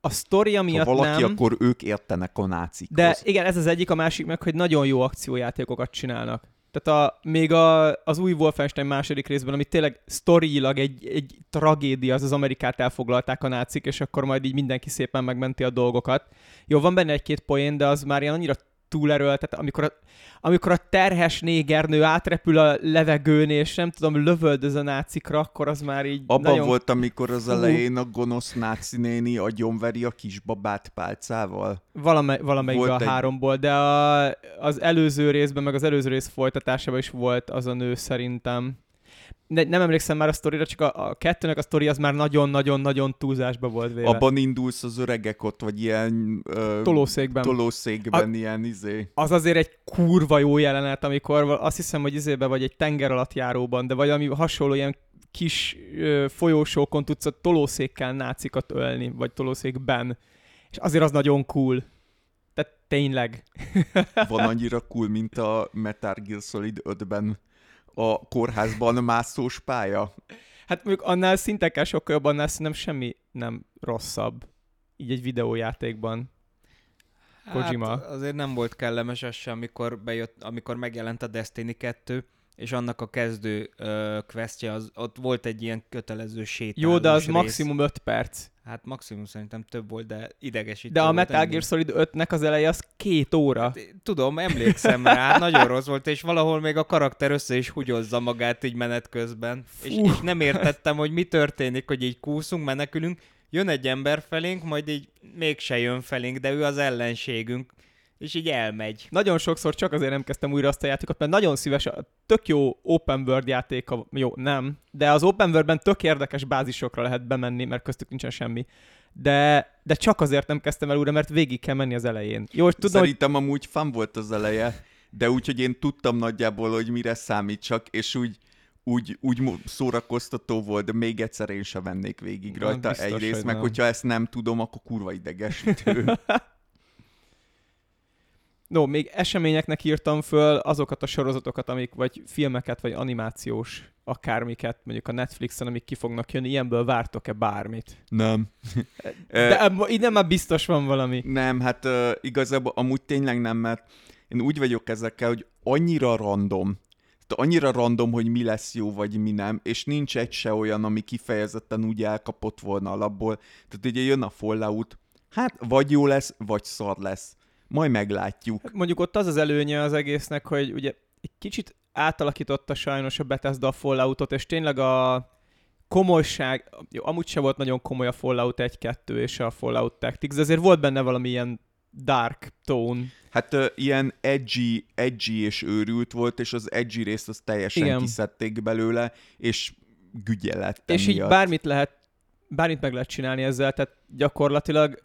a sztoria miatt ha valaki, nem, akkor ők értenek a nácikhoz. De igen, ez az egyik, a másik meg, hogy nagyon jó akciójátékokat csinálnak. Tehát a, még a, az új Wolfenstein második részben, ami tényleg sztoriilag egy, egy tragédia, az az Amerikát elfoglalták a nácik, és akkor majd így mindenki szépen megmenti a dolgokat. Jó, van benne egy-két poén, de az már ilyen annyira túlerőlt, tehát amikor a, amikor a terhes négernő átrepül a levegőn, és nem tudom, lövöldöz a nácikra, akkor az már így Abban nagyon... volt, amikor az elején a gonosz náci néni agyonveri a kisbabát pálcával? Valame, valamelyik a egy... háromból, de a, az előző részben, meg az előző rész folytatásában is volt az a nő szerintem ne, nem emlékszem már a sztorira, csak a, a kettőnek a sztori az már nagyon-nagyon-nagyon túlzásba volt véve. Abban indulsz az öregek ott, vagy ilyen... Ö, tolószékben. Tolószékben, a, ilyen izé. Az azért egy kurva jó jelenet, amikor azt hiszem, hogy izébe vagy egy tenger alatt járóban, de vagy ami hasonló ilyen kis ö, folyósókon tudsz a tolószékkel nácikat ölni, vagy tolószékben. És azért az nagyon cool. Tehát tényleg. Van annyira cool, mint a Metal Gear Solid 5-ben a kórházban mászós pálya? Hát mondjuk annál szintekkel sokkal jobb, annál szerintem semmi nem rosszabb. Így egy videójátékban. Kojima. Hát azért nem volt kellemes az sem, amikor, bejött, amikor megjelent a Destiny 2, és annak a kezdő uh, questje, az, ott volt egy ilyen kötelező sétálós Jó, de az rész. maximum 5 perc. Hát maximum szerintem több volt, de idegesítő De a Metal Gear Solid 5-nek az eleje az két óra. Hát, tudom, emlékszem rá, nagyon rossz volt, és valahol még a karakter össze is húgyozza magát így menet közben. És, és nem értettem, hogy mi történik, hogy így kúszunk, menekülünk, jön egy ember felénk, majd így mégse jön felénk, de ő az ellenségünk és így elmegy. Nagyon sokszor csak azért nem kezdtem újra azt a játékot, mert nagyon szíves, tök jó open world játék, jó, nem, de az open worldben tök érdekes bázisokra lehet bemenni, mert köztük nincsen semmi. De, de csak azért nem kezdtem el újra, mert végig kell menni az elején. Jó, tudom, Szerintem hogy... amúgy fan volt az eleje, de úgyhogy én tudtam nagyjából, hogy mire számít csak, és úgy, úgy, úgy szórakoztató volt, de még egyszer én sem vennék végig rajta biztos, egyrészt, meg nem. hogyha ezt nem tudom, akkor kurva idegesítő. <laughs> No, még eseményeknek írtam föl azokat a sorozatokat, amik, vagy filmeket, vagy animációs akármiket, mondjuk a Netflixen, amik ki fognak jönni, ilyenből vártok-e bármit? Nem. <laughs> De innen már biztos van valami. Nem, hát uh, igazából amúgy tényleg nem, mert én úgy vagyok ezekkel, hogy annyira random, tehát annyira random, hogy mi lesz jó, vagy mi nem, és nincs egy se olyan, ami kifejezetten úgy elkapott volna alapból. Tehát ugye jön a Fallout, hát vagy jó lesz, vagy szar lesz majd meglátjuk. Hát mondjuk ott az az előnye az egésznek, hogy ugye egy kicsit átalakította sajnos a Bethesda a Falloutot, és tényleg a komolyság, jó, amúgy se volt nagyon komoly a Fallout 1-2 és a Fallout Tactics, de azért volt benne valami ilyen dark tone. Hát uh, ilyen edgy, edgy és őrült volt, és az edgy részt az teljesen Igen. Kiszedték belőle, és gügye lett És így emiatt. bármit lehet, bármit meg lehet csinálni ezzel, tehát gyakorlatilag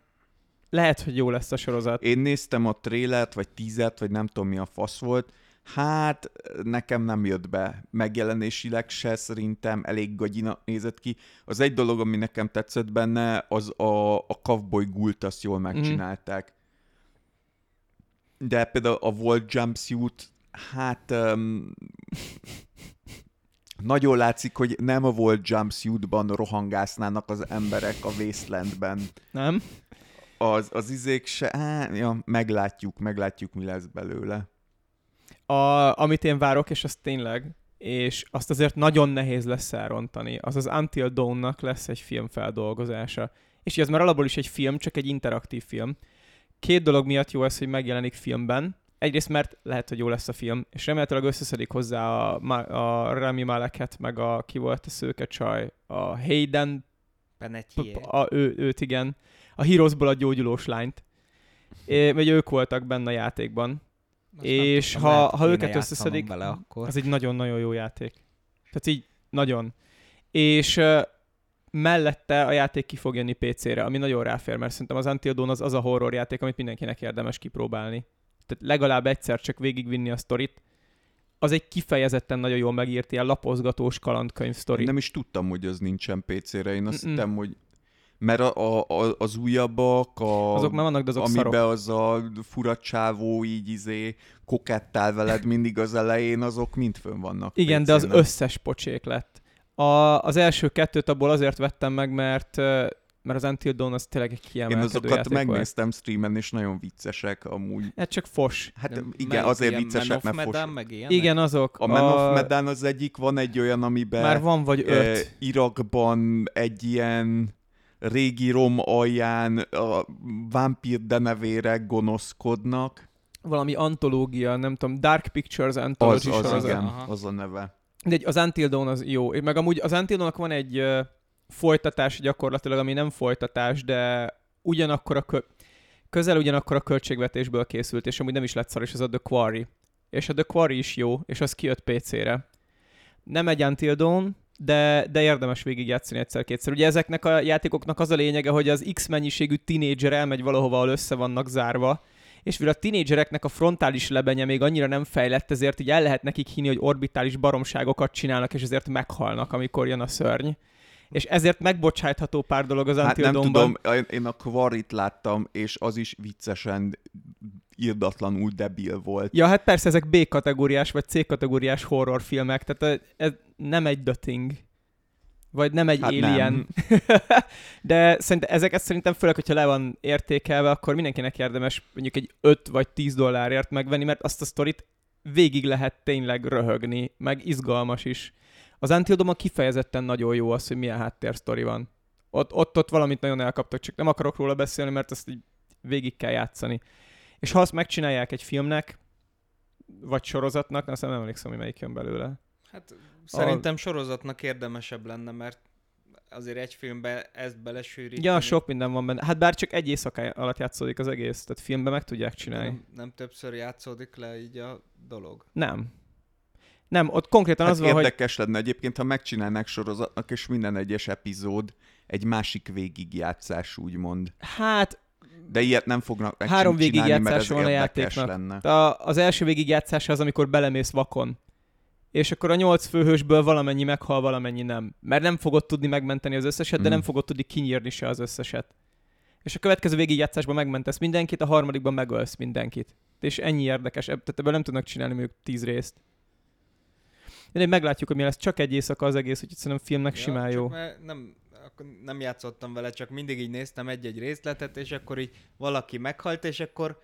lehet, hogy jó lesz a sorozat. Én néztem a trélert, vagy tízet, vagy nem tudom mi a fasz volt, hát nekem nem jött be megjelenésileg se, szerintem elég gagyina nézett ki. Az egy dolog, ami nekem tetszett benne, az a, a Cowboy Gult, azt jól megcsinálták. De például a Volt Jumpsuit, hát um, <laughs> nagyon látszik, hogy nem a Volt Jumpsuitban rohangásznának az emberek a Wastelandben Nem? Az, az izék se, á, ja, meglátjuk, meglátjuk, mi lesz belőle. A, amit én várok, és az tényleg, és azt azért nagyon nehéz lesz elrontani, az az Until Dawn-nak lesz egy film feldolgozása. És az már alapból is egy film, csak egy interaktív film. Két dolog miatt jó ez, hogy megjelenik filmben. Egyrészt, mert lehet, hogy jó lesz a film, és remélhetőleg összeszedik hozzá a, a Rami Maleket, meg a ki volt a szőke csaj, a Hayden, Penetier. a, ő, őt igen, a Heroesból a gyógyulós lányt. É, vagy ők voltak benne a játékban. Azt és nem ha- ha őket összeszedik, vele akkor. Az egy nagyon-nagyon jó játék. Tehát így nagyon. És uh, mellette a játék ki fog jönni PC-re, ami nagyon ráfér, mert szerintem az Until Dawn az az a horror játék, amit mindenkinek érdemes kipróbálni. Tehát legalább egyszer csak végigvinni a sztorit. Az egy kifejezetten nagyon jól megírt ilyen lapozgatós kalandkönyv sztori. Nem is tudtam, hogy az nincsen PC-re. Én azt Mm-mm. hittem, hogy mert a, a, a, az újabbak, a, Azok már vannak, de azok amiben szarok. az a fura csávó így izé kokettál veled mindig az elején, azok mind fönn vannak. Igen, de az összes pocsék lett. A, az első kettőt abból azért vettem meg, mert mert az Until Dawn az tényleg egy Én kiemelkedő azokat játék volt. megnéztem streamen, és nagyon viccesek amúgy. Ez csak fos. Hát Nem, igen, azért viccesek, mert fos. Meg ilyenek? Igen, azok. A Man of Medan az egyik, van egy olyan, amiben Már van vagy eh, öt. Irakban egy ilyen régi rom alján a vámpír denevérek gonoszkodnak. valami antológia, nem tudom, Dark Pictures Az, Anthology az sorozat. igen, Aha. az a neve. De egy- az Until Dawn az jó. Meg amúgy az Until Dawn-nak van egy uh, folytatás gyakorlatilag, ami nem folytatás, de ugyanakkor a kö- közel ugyanakkor a költségvetésből készült, és amúgy nem is lett szar, és az a The Quarry. És a The Quarry is jó, és az kijött PC-re. Nem egy Until Dawn, de, de érdemes végigjátszani egyszer-kétszer. Ugye ezeknek a játékoknak az a lényege, hogy az X mennyiségű tinédzser elmegy valahova, ahol össze vannak zárva, és mivel a tinédzsereknek a frontális lebenye még annyira nem fejlett, ezért így el lehet nekik hinni, hogy orbitális baromságokat csinálnak, és ezért meghalnak, amikor jön a szörny. És ezért megbocsátható pár dolog az Hát nem tudom, én- a Quarryt láttam, és az is viccesen irdatlanul debil volt. Ja, hát persze ezek B-kategóriás vagy C-kategóriás horrorfilmek, tehát ez nem egy The Thing. Vagy nem egy Hát Alien. nem. <laughs> De szerintem, ezeket szerintem főleg, hogyha le van értékelve, akkor mindenkinek érdemes mondjuk egy 5 vagy 10 dollárért megvenni, mert azt a sztorit végig lehet tényleg röhögni, meg izgalmas is. Az Until Dawn kifejezetten nagyon jó az, hogy milyen háttérsztori van. Ott, ott, ott valamit nagyon elkaptak, csak nem akarok róla beszélni, mert azt így végig kell játszani. És ha azt megcsinálják egy filmnek, vagy sorozatnak, azt nem emlékszem, hogy melyik jön belőle. Hát szerintem sorozatnak érdemesebb lenne, mert azért egy filmbe ezt belesűríteni. Ja, sok minden van benne. Hát bár csak egy éjszaka alatt játszódik az egész, tehát filmben meg tudják csinálni. nem, nem többször játszódik le így a dolog. Nem. Nem, ott konkrétan Hát az van, hogy érdekes lenne egyébként, ha megcsinálnák sorozatnak, és minden egyes epizód egy másik végigjátszás, úgymond. hát De ilyet nem fognak meg Három végigjátszása van a játéknak. lenne. a, az első végigjátszása az, amikor belemész vakon. És akkor a nyolc főhősből valamennyi meghal, valamennyi nem. Mert nem fogod tudni megmenteni az összeset, de Mm. nem fogod tudni kinyírni se az összeset. És a következő végigjátszásban megmentesz mindenkit, a harmadikban megölsz mindenkit. És ennyi érdekes. Tehát ebből nem tudnak csinálni mondjuk tíz részt. Mindegy, meglátjuk, hogy mi lesz. Csak egy éjszaka az egész, úgyhogy szerintem filmnek simán csak jó. Nem, nem játszottam vele, csak mindig így néztem egy-egy részletet, és akkor így valaki meghalt, és akkor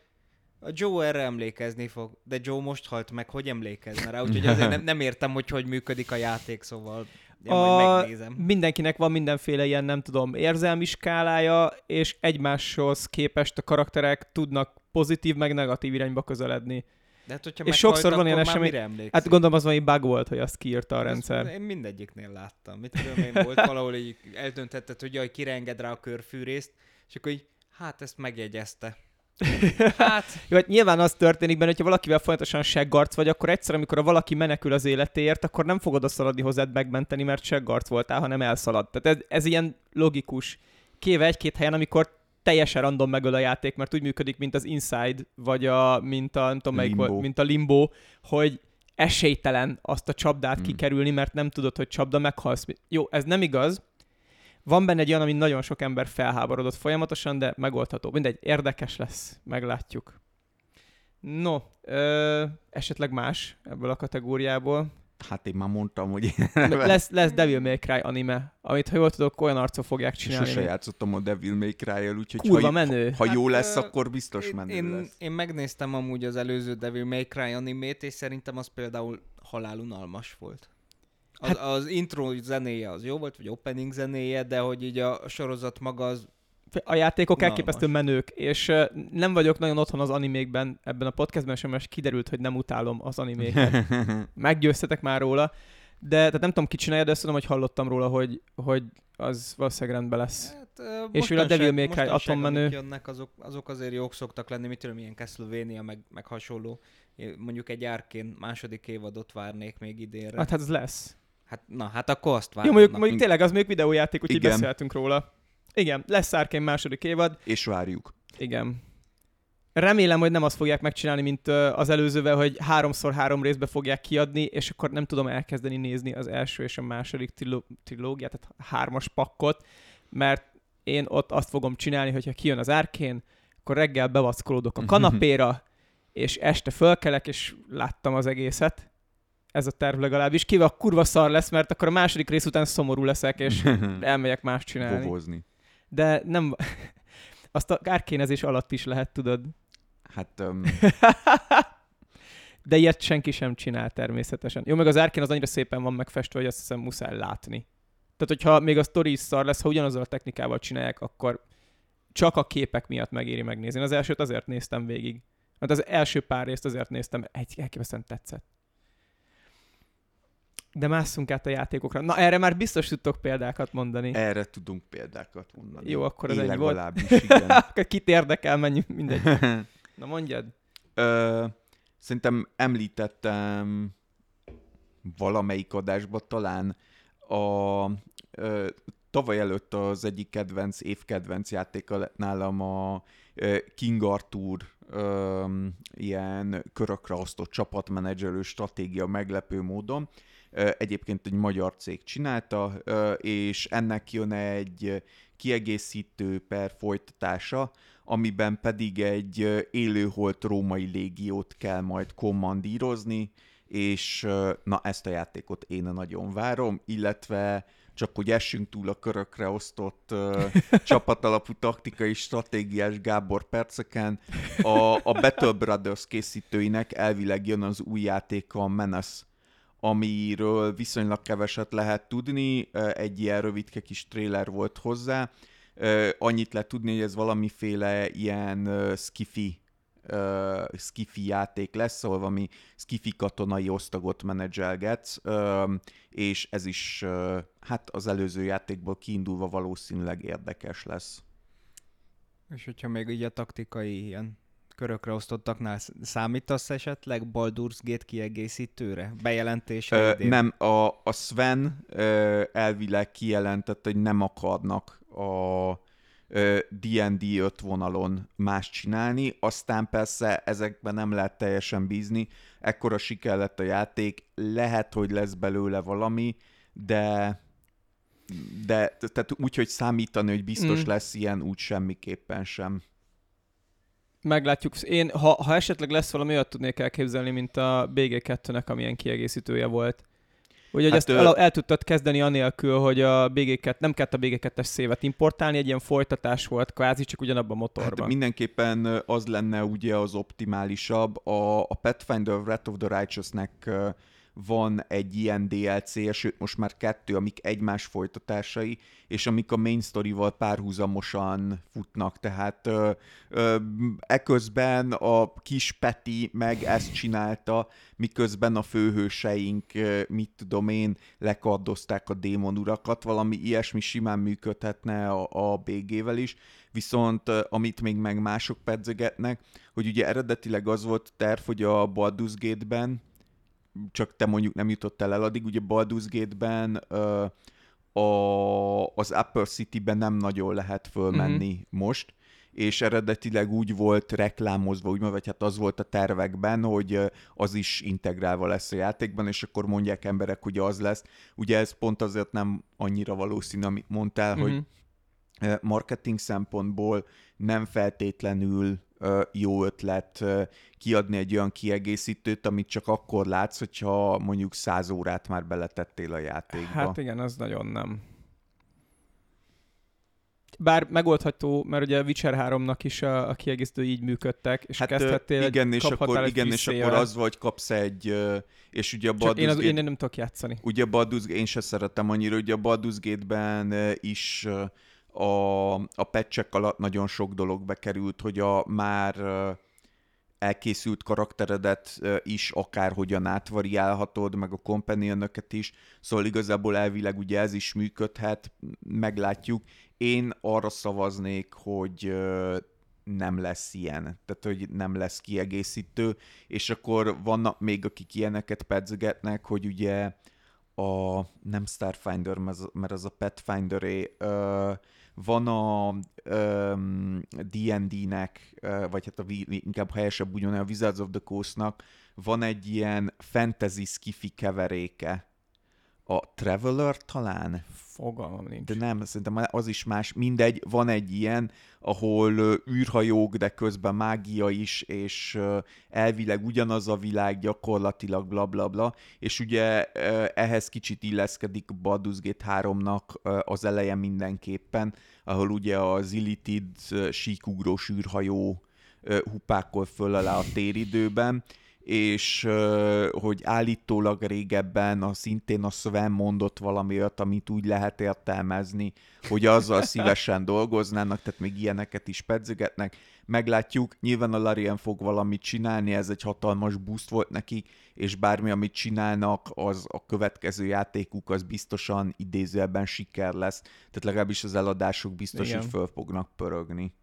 a Joe erre emlékezni fog. De Joe most halt meg, hogy emlékezne rá? Úgyhogy azért nem, nem értem, hogy hogy működik a játék, szóval én A- megnézem. Mindenkinek van mindenféle ilyen, nem tudom, érzelmi skálája, és egymáshoz képest a karakterek tudnak pozitív meg negatív irányba közeledni. De hát, hogyha És sokszor van ilyen esemény-? Hát gondolom az valami bug volt, hogy azt kiírta a Ezt rendszer. Én mindegyiknél láttam. Mit tudom én, volt <laughs> valahol így eldöntetted, hogy jaj, kireenged rá a körfűrészt, és akkor így, hát ezt megjegyezte. <laughs> Hát, Jó, hát nyilván az történik benne, hogyha valakivel folyamatosan seggarc vagy, akkor egyszer, amikor a valaki menekül az életéért, akkor nem fogod a szaladni hozzád megmenteni, mert seggarc voltál, hanem elszalad. Tehát ez, ez ilyen logikus. Kéve egy-két helyen, amikor teljesen random megöl a játék, mert úgy működik, mint az Inside, vagy a, mint a, nem tudom melyik Limbo. volt, mint a Limbo, hogy esélytelen azt a csapdát Hmm. kikerülni, mert nem tudod, hogy csapda, meghalsz. Jó, ez nem igaz. Van benne egy olyan, ami nagyon sok ember felháborodott folyamatosan, de megoldható. Mindegy, érdekes lesz, meglátjuk. No, ö, esetleg más ebből a kategóriából. Hát én már mondtam, hogy lesz, lesz Devil May Cry anime, amit ha jól tudok, olyan arcok fogják csinálni. sose játszottam a Devil May Cry-jel, úgyhogy Kurva ha, menő. ha jó Hát, lesz, akkor biztos én, menő én, lesz. én megnéztem amúgy az előző Devil May Cry animét, és szerintem az például halálunalmas volt. Az, Hát- hát, az intro zenéje az jó volt, vagy opening zenéje, de hogy így a sorozat maga az A játékok elképesztő menők, és nem vagyok nagyon otthon az animékben ebben a podcastben sem, mert kiderült, hogy nem utálom az animéket. <laughs> Meggyőztetek már róla, de tehát nem tudom ki csinálja, de azt tudom, hogy hallottam róla, hogy, hogy az valószínűleg rendben lesz. Hát, És mivel a Devil May Cry atommenő- Jönnek, azok, azok azért jók szoktak lenni, mit tudom, ilyen Castlevania, meg, meg hasonló. Mondjuk egy árkén második évadot várnék még idénre. Hát, hát ez lesz. Hát, na, hát akkor azt Jó, várom. mondjuk, mondjuk tényleg az még videójáték, úgyhogy beszéltünk róla. Igen, lesz Arkane második évad. És várjuk. Igen. Remélem, hogy nem azt fogják megcsinálni, mint az előzővel, hogy háromszor három részbe fogják kiadni, és akkor nem tudom elkezdeni nézni az első és a második triló- trilógiát, tehát hármas pakkot, mert én ott azt fogom csinálni, hogyha kijön az árkén, akkor reggel bevackolódok a kanapéra, és este fölkelek, és láttam az egészet. Ez a terv legalábbis. Kivel a kurva szar lesz, mert akkor a második rész után szomorú leszek, és <laughs> elmegyek más csinálni. Bobozni. De nem... <laughs> Azt a árkénezés alatt is lehet, tudod. Hát um, <laughs> De ilyet senki sem csinál természetesen. Jó, meg az árkén az annyira szépen van megfestve, hogy azt hiszem muszáj látni. Tehát, hogyha még a story is szar lesz, ha ugyanazzal a technikával csinálják, akkor csak a képek miatt megéri megnézni. Az elsőt azért néztem végig. Hát az első pár részt azért néztem, egy elképesztően tetszett. De másszunk át a játékokra. Na, erre már biztos tudtok példákat mondani. erre tudunk példákat mondani. Jó, akkor az Én ennyi volt. igen. <laughs> Akkor Kit érdekel, menjünk, mindegy. <laughs> Na mondjad. Ö, szerintem említettem valamelyik adásban talán a ö, tavaly előtt az egyik kedvenc, évkedvenc játéka lett nálam a King Arthur ö, ilyen körökre osztott csapatmenedzselő stratégia meglepő módon. Egyébként egy magyar cég csinálta, és ennek jön egy kiegészítő per folytatása, amiben pedig egy élőholt római légiót kell majd kommandírozni, és na ezt a játékot én nagyon várom, illetve csak hogy essünk túl a körökre osztott ö, <laughs> csapatalapú taktikai stratégiás Gábor perceken, a, a Battle Brothers készítőinek elvileg jön az új játéka a Menace, amiről viszonylag keveset lehet tudni, egy ilyen rövidke kis trailer volt hozzá, annyit lehet tudni, hogy ez valamiféle ilyen skifi, uh, skifi játék lesz, ahol valami skifi katonai osztagot menedzselgetsz, és ez is hát az előző játékból kiindulva valószínűleg érdekes lesz. És hogyha még így a taktikai ilyen körökre osztottaknál sz- számítasz esetleg Baldur's Gate kiegészítőre? Bejelentése Ö, idén? nem, a, a Sven ö, elvileg kijelentette, hogy nem akarnak a ö, D&D 5 vonalon más csinálni, aztán persze ezekben nem lehet teljesen bízni, ekkora siker lett a játék, lehet, hogy lesz belőle valami, de de tehát úgy, hogy számítani, hogy biztos Mm. lesz ilyen, úgy semmiképpen sem. Meglátjuk. Én, ha, ha esetleg lesz valami olyat tudnék elképzelni, mint a BG2-nek, amilyen kiegészítője volt. Ugye, hogy Hát, ezt ö- el, el tudtad kezdeni anélkül, hogy a BG2, nem kellett a BG2-es szévet importálni, egy ilyen folytatás volt kvázi, csak ugyanabban a motorban. Hát mindenképpen az lenne ugye az optimálisabb. A, a Pathfinder Wrath of the Righteousnek ö, van egy ilyen DLC, sőt most már kettő, amik egymás folytatásai, és amik a main story-val párhuzamosan futnak, tehát ö, ö, eközben a kis Peti meg ezt csinálta, miközben a főhőseink, mit tudom én, lekardozták a démonurakat, valami ilyesmi simán működhetne a, a BG-vel is, viszont amit még meg mások pedzegetnek, hogy ugye eredetileg az volt terv, hogy a Baldur's Gate-ben, csak te mondjuk nem jutottál el addig, ugye Baldur's Gate-ben a, az Upper City-ben nem nagyon lehet fölmenni mm-hmm. most, és eredetileg úgy volt reklámozva, úgy vagy hát az volt a tervekben, hogy az is integrálva lesz a játékban, és akkor mondják emberek, hogy az lesz. Ugye ez pont azért nem annyira valószínű, amit mondtál, mm-hmm. hogy marketing szempontból nem feltétlenül jó ötlet kiadni egy olyan kiegészítőt, amit csak akkor látsz, hogyha mondjuk száz órát már beletettél a játékba. Hát igen, az nagyon nem. Bár megoldható, mert ugye a Witcher 3-nak is a, a kiegészítő így működtek, és hát, kezdhettél igen, és akkor, igen, és akkor az vagy kapsz egy, és ugye a Baldur's én, az, Gate, én nem tudok játszani. Ugye a Baldur's, én se szeretem annyira, ugye a Baldur's Gate-ben is a, a patchek alatt nagyon sok dolog bekerült, hogy a már elkészült karakteredet is akárhogyan átvariálhatod, meg a companion is, szóval igazából elvileg ugye ez is működhet, meglátjuk. Én arra szavaznék, hogy nem lesz ilyen, tehát hogy nem lesz kiegészítő, és akkor vannak még, akik ilyeneket pedzegetnek, hogy ugye a, nem Starfinder, mert az a Pathfinder-é, van a um, D&D-nek, vagy hát a, inkább helyesebb úgy a Wizards of the Coast-nak van egy ilyen fantasy skifi keveréke. A Traveler talán? Fogalmam nincs. De nem, szerintem az is más. Mindegy, van egy ilyen, ahol űrhajók, de közben mágia is, és elvileg ugyanaz a világ, gyakorlatilag bla bla bla, és ugye ehhez kicsit illeszkedik Baldur's Gate 3-nak az eleje mindenképpen, ahol ugye az Illitid síkugrós űrhajó hupákol föl alá a téridőben, és hogy állítólag régebben a szintén a Sven mondott valami olyat, amit úgy lehet értelmezni, hogy azzal <laughs> szívesen dolgoznának, tehát még ilyeneket is pedzegetnek. Meglátjuk, nyilván a Larian fog valamit csinálni, ez egy hatalmas boost volt nekik, és bármi, amit csinálnak, az a következő játékuk, az biztosan idézőjelben siker lesz. Tehát legalábbis az eladások biztos, Igen. hogy föl fognak pörögni.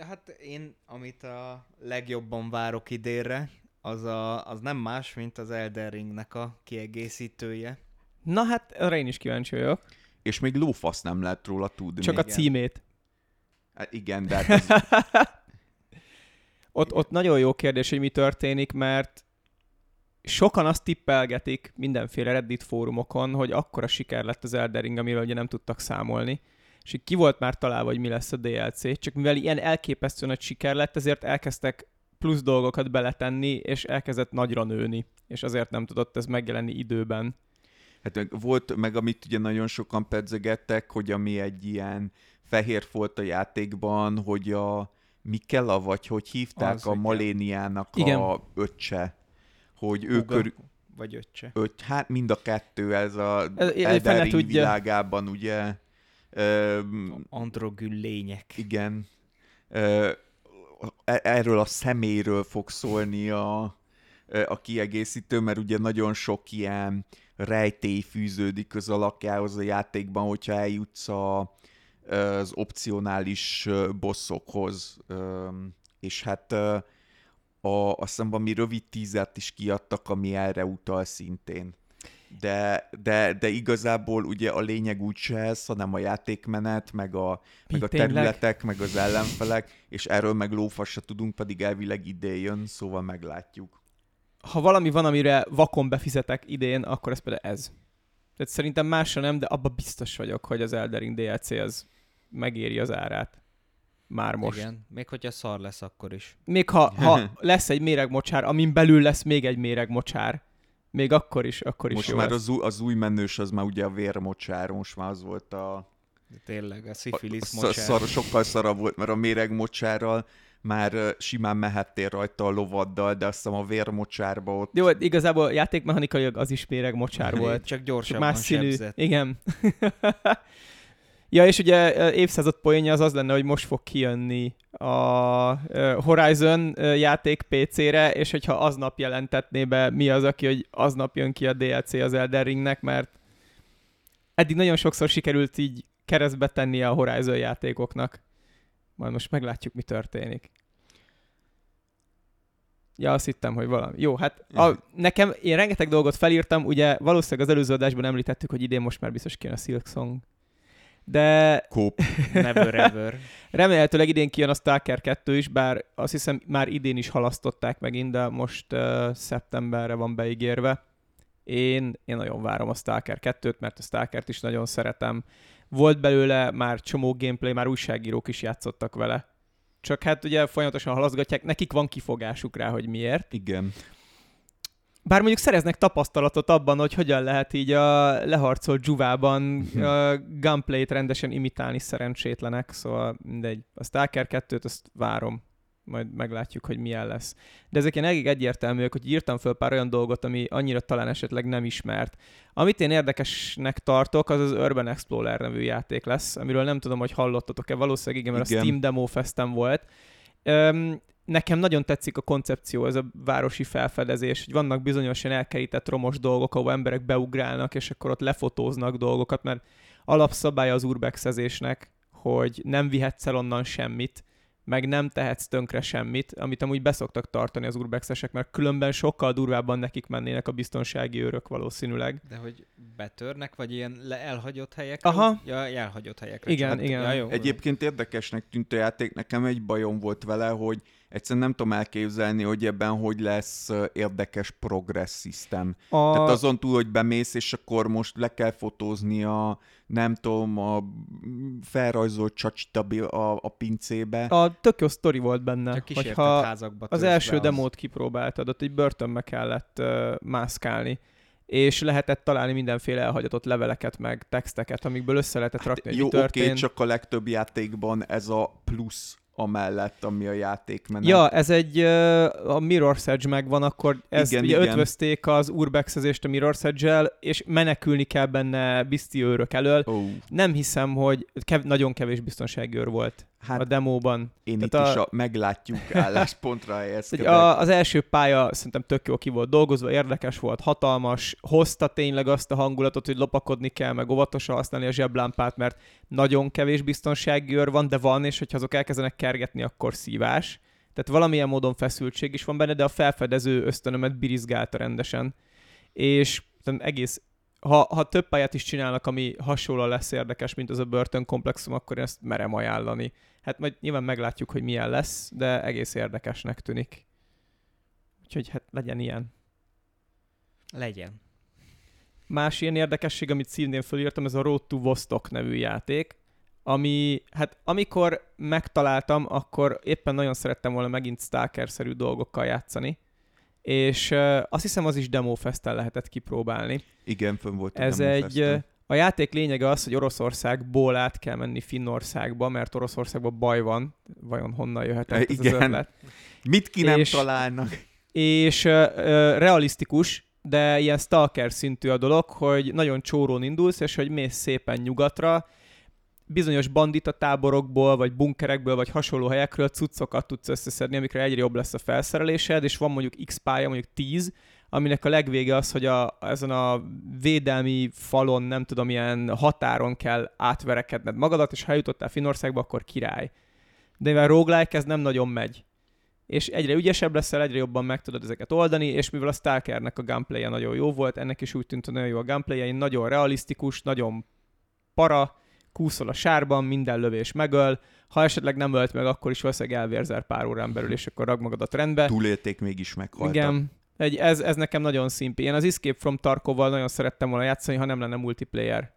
Hát én, amit a legjobban várok idénre, az, a, az nem más, mint az Elden Ringnek a kiegészítője. Na hát, arra én is kíváncsi vagyok. És még lófasz nem lehet róla tudni. Csak a címét. Hát igen, de hát ez... <laughs> ott, ott nagyon jó kérdés, hogy mi történik, mert sokan azt tippelgetik mindenféle Reddit fórumokon, hogy akkora siker lett az Elden Ring, amiről ugye nem tudtak számolni és ki volt már találva, hogy mi lesz a DLC, csak mivel ilyen elképesztő nagy siker lett, ezért elkezdtek plusz dolgokat beletenni, és elkezdett nagyra nőni, és azért nem tudott ez megjelenni időben. Hát volt meg, amit ugye nagyon sokan pedzegettek, hogy ami egy ilyen fehér volt a játékban, hogy a Mikela, vagy hogy hívták az, a Maléniának igen. a öccse, hogy Uga. ő körül... Vagy öccse. Öt, hát mind a kettő, ez a Elden Ring világában ugye Androgül lények. Igen. E, erről a személyről fog szólni a, a kiegészítő, mert ugye nagyon sok ilyen rejtély fűződik az alakjához a játékban, hogyha eljutsz a, az opcionális bosszokhoz, és hát a, azt hiszem valami rövid tízert is kiadtak, ami erre utal szintén de, de, de igazából ugye a lényeg úgy se ez, hanem a játékmenet, meg a, meg a területek, meg az ellenfelek, és erről meg lófasz se tudunk, pedig elvileg idén jön, szóval meglátjuk. Ha valami van, amire vakon befizetek idén, akkor ez például ez. Tehát szerintem másra nem, de abban biztos vagyok, hogy az Eldering DLC az megéri az árát. Már most. Igen, még hogyha szar lesz akkor is. Még ha, ha <laughs> lesz egy méregmocsár, amin belül lesz még egy méregmocsár, még akkor is, akkor is Most már az, új, az új menős, az már ugye a vérmocsár, most már az volt a... De tényleg, a szifilisz Sz- mocsár. szar, sokkal szarabb volt, mert a méregmocsárral már ö, simán mehettél rajta a lovaddal, de azt hiszem a vérmocsárba ott Jó, igazából játékmechanikailag az is méreg mocsár volt. Csak Csak gyorsabban más színű. sebzett. Igen. <laughs> ja, és ugye évszázad poénja az az lenne, hogy most fog kijönni a Horizon játék PC-re, és hogyha aznap jelentetné be, mi az, aki, hogy aznap jön ki a DLC az Elden Ringnek, mert eddig nagyon sokszor sikerült így keresztbe tenni a Horizon játékoknak. Majd most meglátjuk, mi történik. Ja, azt hittem, hogy valami. Jó, hát a, nekem, én rengeteg dolgot felírtam, ugye valószínűleg az előző adásban említettük, hogy idén most már biztos kijön a Silk Song. De kóp. <laughs> Never ever. remélhetőleg idén kijön a Stalker 2 is, bár azt hiszem már idén is halasztották megint, de most uh, szeptemberre van beígérve. Én, én nagyon várom a Stalker 2-t, mert a Stalkert is nagyon szeretem. Volt belőle már csomó gameplay, már újságírók is játszottak vele. Csak hát ugye folyamatosan halaszgatják, nekik van kifogásuk rá, hogy miért. Igen. Bár mondjuk szereznek tapasztalatot abban, hogy hogyan lehet így a leharcolt dzsuvában a gunplay-t rendesen imitálni szerencsétlenek, szóval mindegy. A Stalker 2-t azt várom, majd meglátjuk, hogy milyen lesz. De ezek elég egyértelműek, hogy írtam föl pár olyan dolgot, ami annyira talán esetleg nem ismert. Amit én érdekesnek tartok, az az Urban Explorer nevű játék lesz, amiről nem tudom, hogy hallottatok-e, valószínűleg igen, mert Igen. a Steam Demo Festen volt. Öm, nekem nagyon tetszik a koncepció, ez a városi felfedezés, hogy vannak bizonyos ilyen elkerített romos dolgok, ahol emberek beugrálnak, és akkor ott lefotóznak dolgokat, mert alapszabálya az urbexezésnek, hogy nem vihetsz el onnan semmit, meg nem tehetsz tönkre semmit, amit amúgy beszoktak tartani az urbexesek, mert különben sokkal durvábban nekik mennének a biztonsági őrök valószínűleg. De hogy betörnek, vagy ilyen le elhagyott helyekre? Aha. Ja, elhagyott helyekre. Igen, csak, igen. Ja, jó. Egyébként érdekesnek tűnt a játék, nekem egy bajom volt vele, hogy egyszerűen nem tudom elképzelni, hogy ebben hogy lesz érdekes progress system. A... Tehát azon túl, hogy bemész, és akkor most le kell fotózni a, nem tudom, a felrajzolt csacsit a, a, pincébe. A tök jó sztori volt benne, hogyha házakba az első be demót kipróbáltad, ott egy börtönbe kellett uh, mászkálni, és lehetett találni mindenféle elhagyatott leveleket, meg texteket, amikből össze lehetett rakni, hogy Hát Jó, oké, okay, csak a legtöbb játékban ez a plusz amellett, ami a játékmenet. Ja, ez egy, a Mirror's Edge megvan, akkor ezt Igen, ugye igen. ötvözték az urbexezést a Mirror's Edge-el, és menekülni kell benne bizti őrök elől. Ó, Nem hiszem, hogy kev- nagyon kevés biztonsági őr volt hát a demóban. én itt tehát is a- a meglátjuk <laughs> álláspontra helyezkedek. a, az első pálya szerintem tök jó ki volt dolgozva, érdekes volt, hatalmas, hozta tényleg azt a hangulatot, hogy lopakodni kell, meg óvatosan használni a zseblámpát, mert nagyon kevés biztonsági őr van, de van, és hogyha azok elkezdenek kergetni, akkor szívás. Tehát valamilyen módon feszültség is van benne, de a felfedező ösztönömet birizgálta rendesen. És egész ha, ha több pályát is csinálnak, ami hasonlóan lesz érdekes, mint az a börtön komplexum, akkor én ezt merem ajánlani. Hát majd nyilván meglátjuk, hogy milyen lesz, de egész érdekesnek tűnik. Úgyhogy hát legyen ilyen. Legyen. Más ilyen érdekesség, amit szívnél fölírtam, ez a Road to Vostok nevű játék, ami, hát amikor megtaláltam, akkor éppen nagyon szerettem volna megint Stalker-szerű dolgokkal játszani, és uh, azt hiszem az is Demo Festen lehetett kipróbálni. Igen, fönn volt a Ez Demo egy, Festen. a játék lényege az, hogy Oroszországból át kell menni Finnországba, mert Oroszországban baj van. Vajon honnan jöhetett ez az Igen. ötlet? Mit ki nem és- találnak? És ö, realisztikus, de ilyen stalker szintű a dolog, hogy nagyon csórón indulsz, és hogy mész szépen nyugatra, bizonyos bandita táborokból, vagy bunkerekből, vagy hasonló helyekről cuccokat tudsz összeszedni, amikre egyre jobb lesz a felszerelésed, és van mondjuk X pálya, mondjuk 10, aminek a legvége az, hogy a, ezen a védelmi falon, nem tudom, ilyen határon kell átverekedned magadat, és ha eljutottál Finországba, akkor király. De mivel roguelike, ez nem nagyon megy. És egyre ügyesebb leszel, egyre jobban meg tudod ezeket oldani, és mivel a Stalkernek a gunplay nagyon jó volt, ennek is úgy tűnt, hogy nagyon jó a gunplay nagyon realisztikus, nagyon para, kúszol a sárban, minden lövés megöl, ha esetleg nem ölt meg, akkor is valószínűleg elvérzel pár órán belül, és akkor rag magadat rendbe. Túlélték, mégis meghaltak. Igen, egy, ez, ez nekem nagyon szimpi. Én az Escape from Tarkovval nagyon szerettem volna játszani, ha nem lenne multiplayer.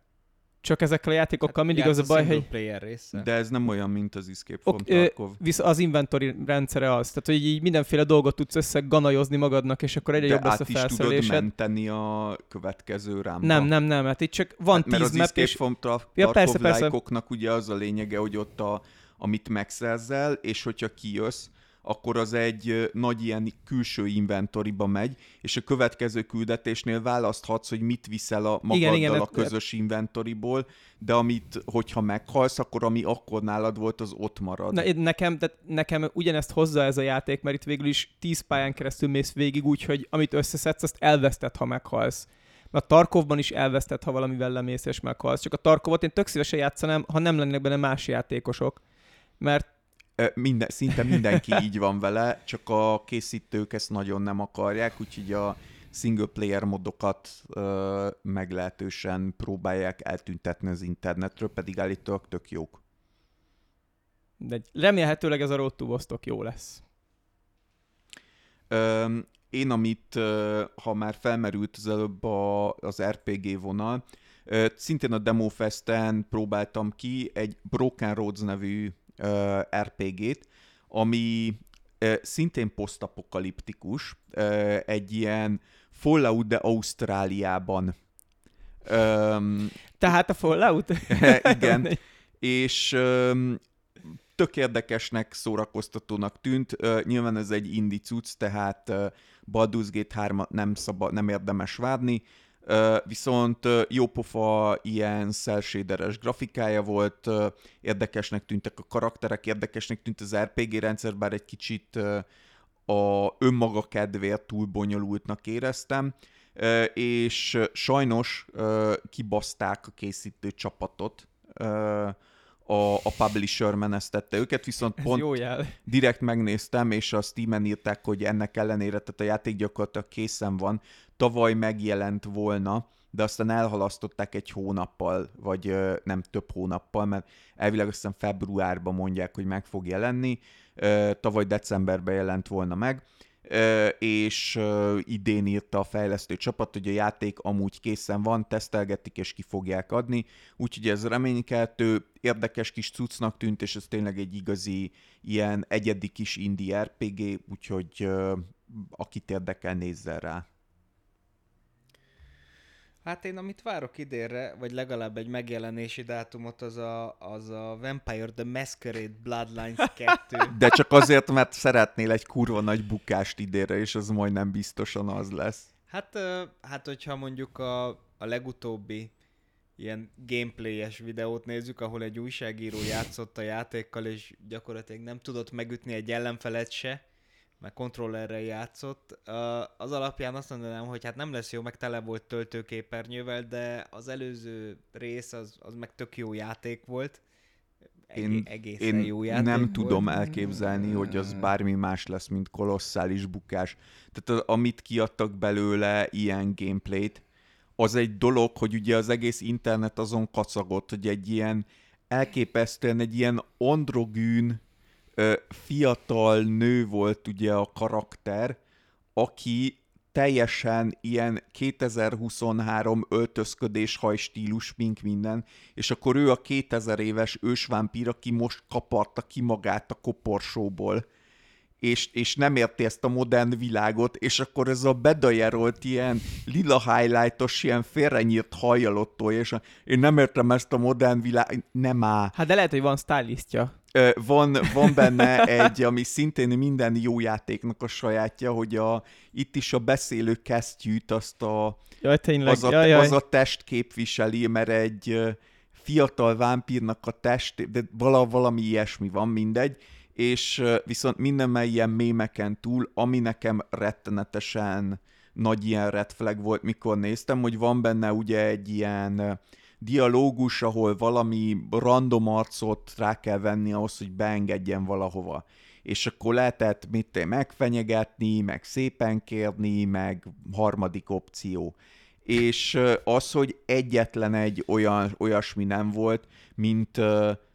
Csak ezekkel a játékokkal mindig az a baj, hogy... player része. De ez nem olyan, mint az Escape from Ok, ö, Tarkov. visz az inventory rendszere az, tehát hogy így mindenféle dolgot tudsz összeganajozni magadnak, és akkor egyre De jobb lesz a át is tudod felszerelésed. menteni a következő rámba. Nem, nem, nem, hát itt csak van Hát, mert 10 az map, Escape és from Tar- Ja, Tarkov persze, persze. ugye az a lényege, hogy ott a, amit megszerzel, és hogyha kijössz, akkor az egy nagy ilyen külső inventoriba megy, és a következő küldetésnél választhatsz, hogy mit viszel a magaddal Igen, igen, a közös inventoriból, de amit, hogyha meghalsz, akkor ami akkor nálad volt, az ott marad. Én- nekem, de nekem ugyanezt hozza ez a játék, mert itt végül is 10 pályán keresztül mész végig, úgyhogy amit összeszedsz, azt elveszted, ha meghalsz. Mert a Tarkovban is elveszted, ha valamivel lemész és meghalsz. Csak a Tarkovot én tök szívesen játszanám, ha nem lennének benne más játékosok. Mert Minden, szinte mindenki <laughs> így van vele, csak a készítők ezt nagyon nem akarják, úgyhogy a single player modokat ö, meglehetősen próbálják eltüntetni az internetről, pedig állítólag tök jók. de remélhetőleg ez a Road to Vostok jó lesz. Ö, én, amit, ö, ha már felmerült az előbb a, az RPG vonal, ö, szintén a Demofesten próbáltam ki egy Broken Roads nevű RPG-t, ami szintén posztapokaliptikus, egy ilyen Fallout, de Ausztráliában. Tehát a Fallout? <laughs> igen, és tök érdekesnek, szórakoztatónak tűnt. Ö, nyilván ez egy indie cucc, tehát ö, Baldur's Gate 3 nem, szaba, nem érdemes várni, viszont jópofa ilyen szelséderes grafikája volt, érdekesnek tűntek a karakterek, érdekesnek tűnt az RPG rendszer, bár egy kicsit a önmaga kedvéért túl bonyolultnak éreztem, és sajnos kibaszták a készítő csapatot, a, a publisher menesztette őket, viszont Ez pont direkt megnéztem, és a Steam-en írták, hogy ennek ellenére, tehát a játék gyakorlatilag készen van, tavaly megjelent volna, de aztán elhalasztották egy hónappal, vagy nem több hónappal, mert elvileg azt hiszem februárban mondják, hogy meg fog jelenni, tavaly decemberben jelent volna meg, és idén írta a fejlesztő csapat, hogy a játék amúgy készen van, tesztelgetik és ki fogják adni, úgyhogy ez reménykeltő, érdekes kis cuccnak tűnt, és ez tényleg egy igazi ilyen egyedi kis indie RPG, úgyhogy akit érdekel, nézzen rá. Hát én amit várok idénre, vagy legalább egy megjelenési dátumot, az a, az a Vampire the Masquerade Bloodlines 2. <laughs> De csak azért, mert szeretnél egy kurva nagy bukást idére, és az majdnem biztosan az lesz. Hát, hát hogyha mondjuk a, a legutóbbi ilyen gameplayes videót nézzük, ahol egy újságíró játszott a játékkal, és gyakorlatilag nem tudott megütni egy ellenfelet se, mert kontrollerrel játszott. Az alapján azt mondanám, hogy hát nem lesz jó, meg tele volt töltőképernyővel, de az előző rész az, az meg tök jó játék volt. Én- egészen Én jó játék nem volt. tudom elképzelni, hogy az bármi más lesz, mint kolosszális bukás. Tehát az, amit kiadtak belőle ilyen gameplayt, az egy dolog, hogy ugye az egész internet azon kacagott, hogy egy ilyen elképesztően egy ilyen androgűn fiatal nő volt ugye a karakter, aki teljesen ilyen 2023 öltözködés, hajstílus, mink minden, és akkor ő a 2000 éves ősvámpír, aki most kaparta ki magát a koporsóból, és, és nem érti ezt a modern világot, és akkor ez a bedajerolt ilyen lila highlightos, ilyen félrenyírt hajjalottól, és a, én nem értem ezt a modern világ, nem áll. Hát de lehet, hogy van stylistja. Van, van benne egy, ami szintén minden jó játéknak a sajátja, hogy a, itt is a beszélő kesztyűt, azt a, Jaj, tényleg. az, a, jaj, jaj. az a test képviseli, mert egy fiatal vámpírnak a test, de vala, valami ilyesmi van, mindegy, és viszont minden ilyen mémeken túl, ami nekem rettenetesen nagy ilyen red flag volt, mikor néztem, hogy van benne ugye egy ilyen dialógus, ahol valami random arcot rá kell venni ahhoz, hogy beengedjen valahova. És akkor lehetett mit megfenyegetni, meg szépen kérni, meg harmadik opció. És az, hogy egyetlen egy olyan, olyasmi nem volt, mint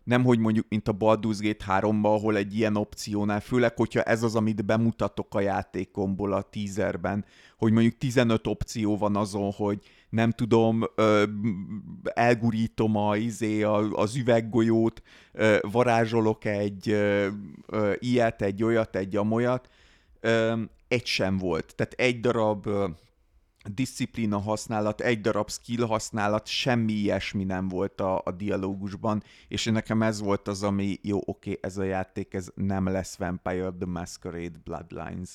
nem hogy mondjuk, mint a Baldur's Gate 3-ban, ahol egy ilyen opciónál, főleg, hogyha ez az, amit bemutatok a játékomból a teaserben, hogy mondjuk 15 opció van azon, hogy nem tudom, ö, elgurítom a, izé, a, az üveggolyót, ö, varázsolok egy ö, ö, ilyet, egy olyat, egy amolyat, ö, egy sem volt. Tehát egy darab ö, disziplína használat, egy darab skill használat, semmi ilyesmi nem volt a, a dialógusban, és nekem ez volt az, ami jó, oké, okay, ez a játék, ez nem lesz Vampire the Masquerade Bloodlines.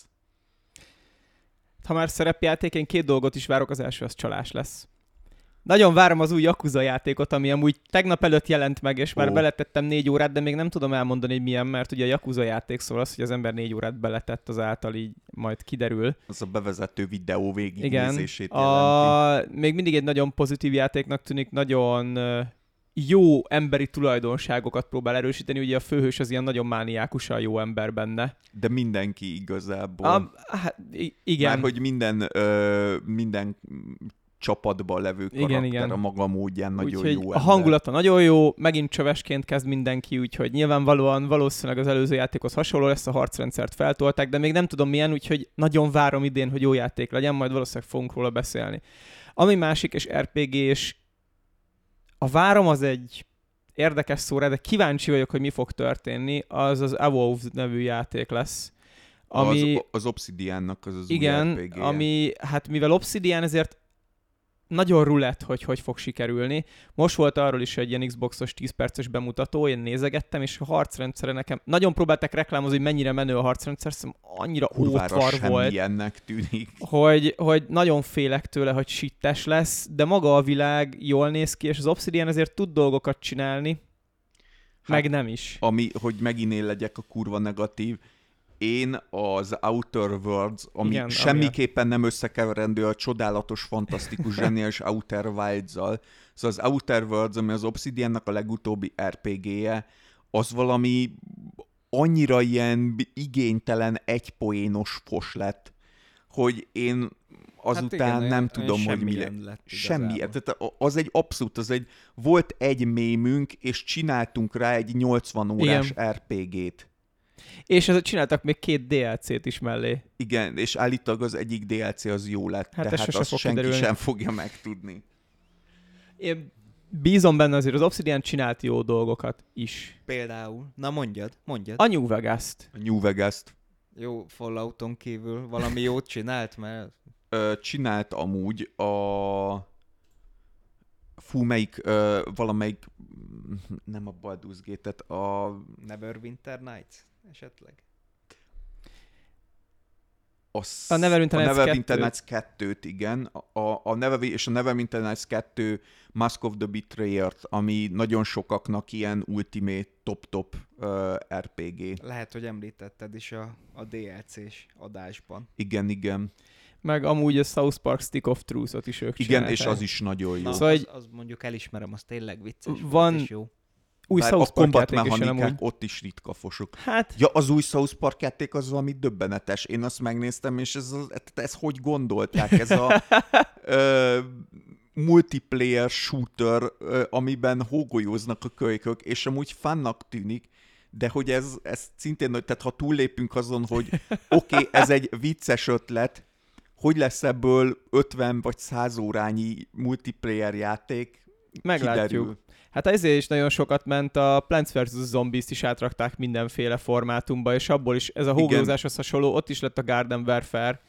Ha már szerepjáték, én két dolgot is várok, az első az csalás lesz. Nagyon várom az új Yakuza játékot, ami amúgy tegnap előtt jelent meg, és már Ó. beletettem négy órát, de még nem tudom elmondani, hogy milyen, mert ugye a Yakuza játék szól az, hogy az ember négy órát beletett, azáltal így majd kiderül. Az a bevezető videó Igen. végignézését jelenti. A, még mindig egy nagyon pozitív játéknak tűnik, nagyon jó emberi tulajdonságokat próbál erősíteni, ugye a főhős az ilyen nagyon mániákusan jó ember benne. De mindenki igazából. A, hát, igen. Már hogy minden, ö, minden csapatban levő Igen, karakter igen. a maga módján nagyon úgyhogy jó a hangulata nagyon jó, megint csövesként kezd mindenki, úgyhogy nyilvánvalóan valószínűleg az előző játékhoz hasonló lesz, a harcrendszert feltolták, de még nem tudom milyen, úgyhogy nagyon várom idén, hogy jó játék legyen, majd valószínűleg fogunk róla beszélni. Ami másik, és RPG, és a várom az egy érdekes szóra, de kíváncsi vagyok, hogy mi fog történni, az az Evolved nevű játék lesz. Ami, Az, az Obsidiannak az az igen, új RPG-je. ami, hát mivel Obsidian, ezért nagyon rulett, hogy hogy fog sikerülni. Most volt arról is egy ilyen Xboxos 10 perces bemutató, én nézegettem, és a harcrendszere nekem... Nagyon próbálták reklámozni, hogy mennyire menő a harcrendszer, szerintem annyira kurvára ótvar volt, semmilyennek tűnik. hogy, hogy nagyon félek tőle, hogy sittes lesz, de maga a világ jól néz ki, és az Obsidian ezért tud dolgokat csinálni, meg nem is. Ami, hogy megint én legyek a kurva negatív, én az Outer Worlds, ami Igen, semmiképpen nem összekeverendő a csodálatos, fantasztikus, <laughs> zseniális Outer Wilds-zal. Szóval az Outer Worlds, ami az Obsidiannak a legutóbbi RPG-je, az valami annyira ilyen igénytelen, egypoénos fos lett, hogy én azután Hát igen, nem olyan- tudom, olyan hogy mi lett. Semmi. igazából. Tehát az egy abszolút, az egy, volt egy mémünk, és csináltunk rá egy 80 órás Igen. RPG-t. És ezért csináltak még két DLC-t is mellé. Igen, és állítólag az egyik DLC az jó lett, Hát ez tehát azt fog senki kiderülni. sem fogja megtudni. Én bízom benne azért, az Obsidian csinált jó dolgokat is. Például. Na mondjad, mondjad. A New Vegas-t. A New Vegas-t Jó Fallouton kívül valami jót csinált, mert ö, csinált amúgy a fú, melyik, ö, valamelyik, nem a Baldur's Gate-et, a, Neverwinter Nights esetleg. a, A Neverwinter a Nights Neverwinter 2-t. Nights 2-t, igen, a, a Never, és a Neverwinter Nights 2 Mask of the Betrayer-t, ami nagyon sokaknak ilyen ultimate top-top uh, RPG. Lehet, hogy említetted is a, a DLC-s adásban. Igen, igen. Meg amúgy a South Park Stick of Truth-ot is ők Igen, csinálták. és az is nagyon jó. Na, Szóval az, az mondjuk elismerem, az tényleg vicces Van- volt és jó. Új Bár South Park játék is amúgy. ott is ritka fosok. Hát, Ja, az új South Park játék az valami döbbenetes. Én azt megnéztem, és ez, ez, ez hogy gondolták? Ez a ö, multiplayer shooter, ö, amiben hógolyóznak a kölykök, és amúgy fannak tűnik, de hogy ez, ez szintén, tehát ha túllépünk azon, hogy oké, okay, ez egy vicces ötlet, hogy lesz ebből 50 vagy 100 órányi multiplayer játék, meglátjuk. kiderül. Hát ezért is nagyon sokat ment, a Plants vs. Zombies-t is átrakták mindenféle formátumba, és abból is ez a Igen. hógózáshoz hasonló, ott is lett a Garden Warfare,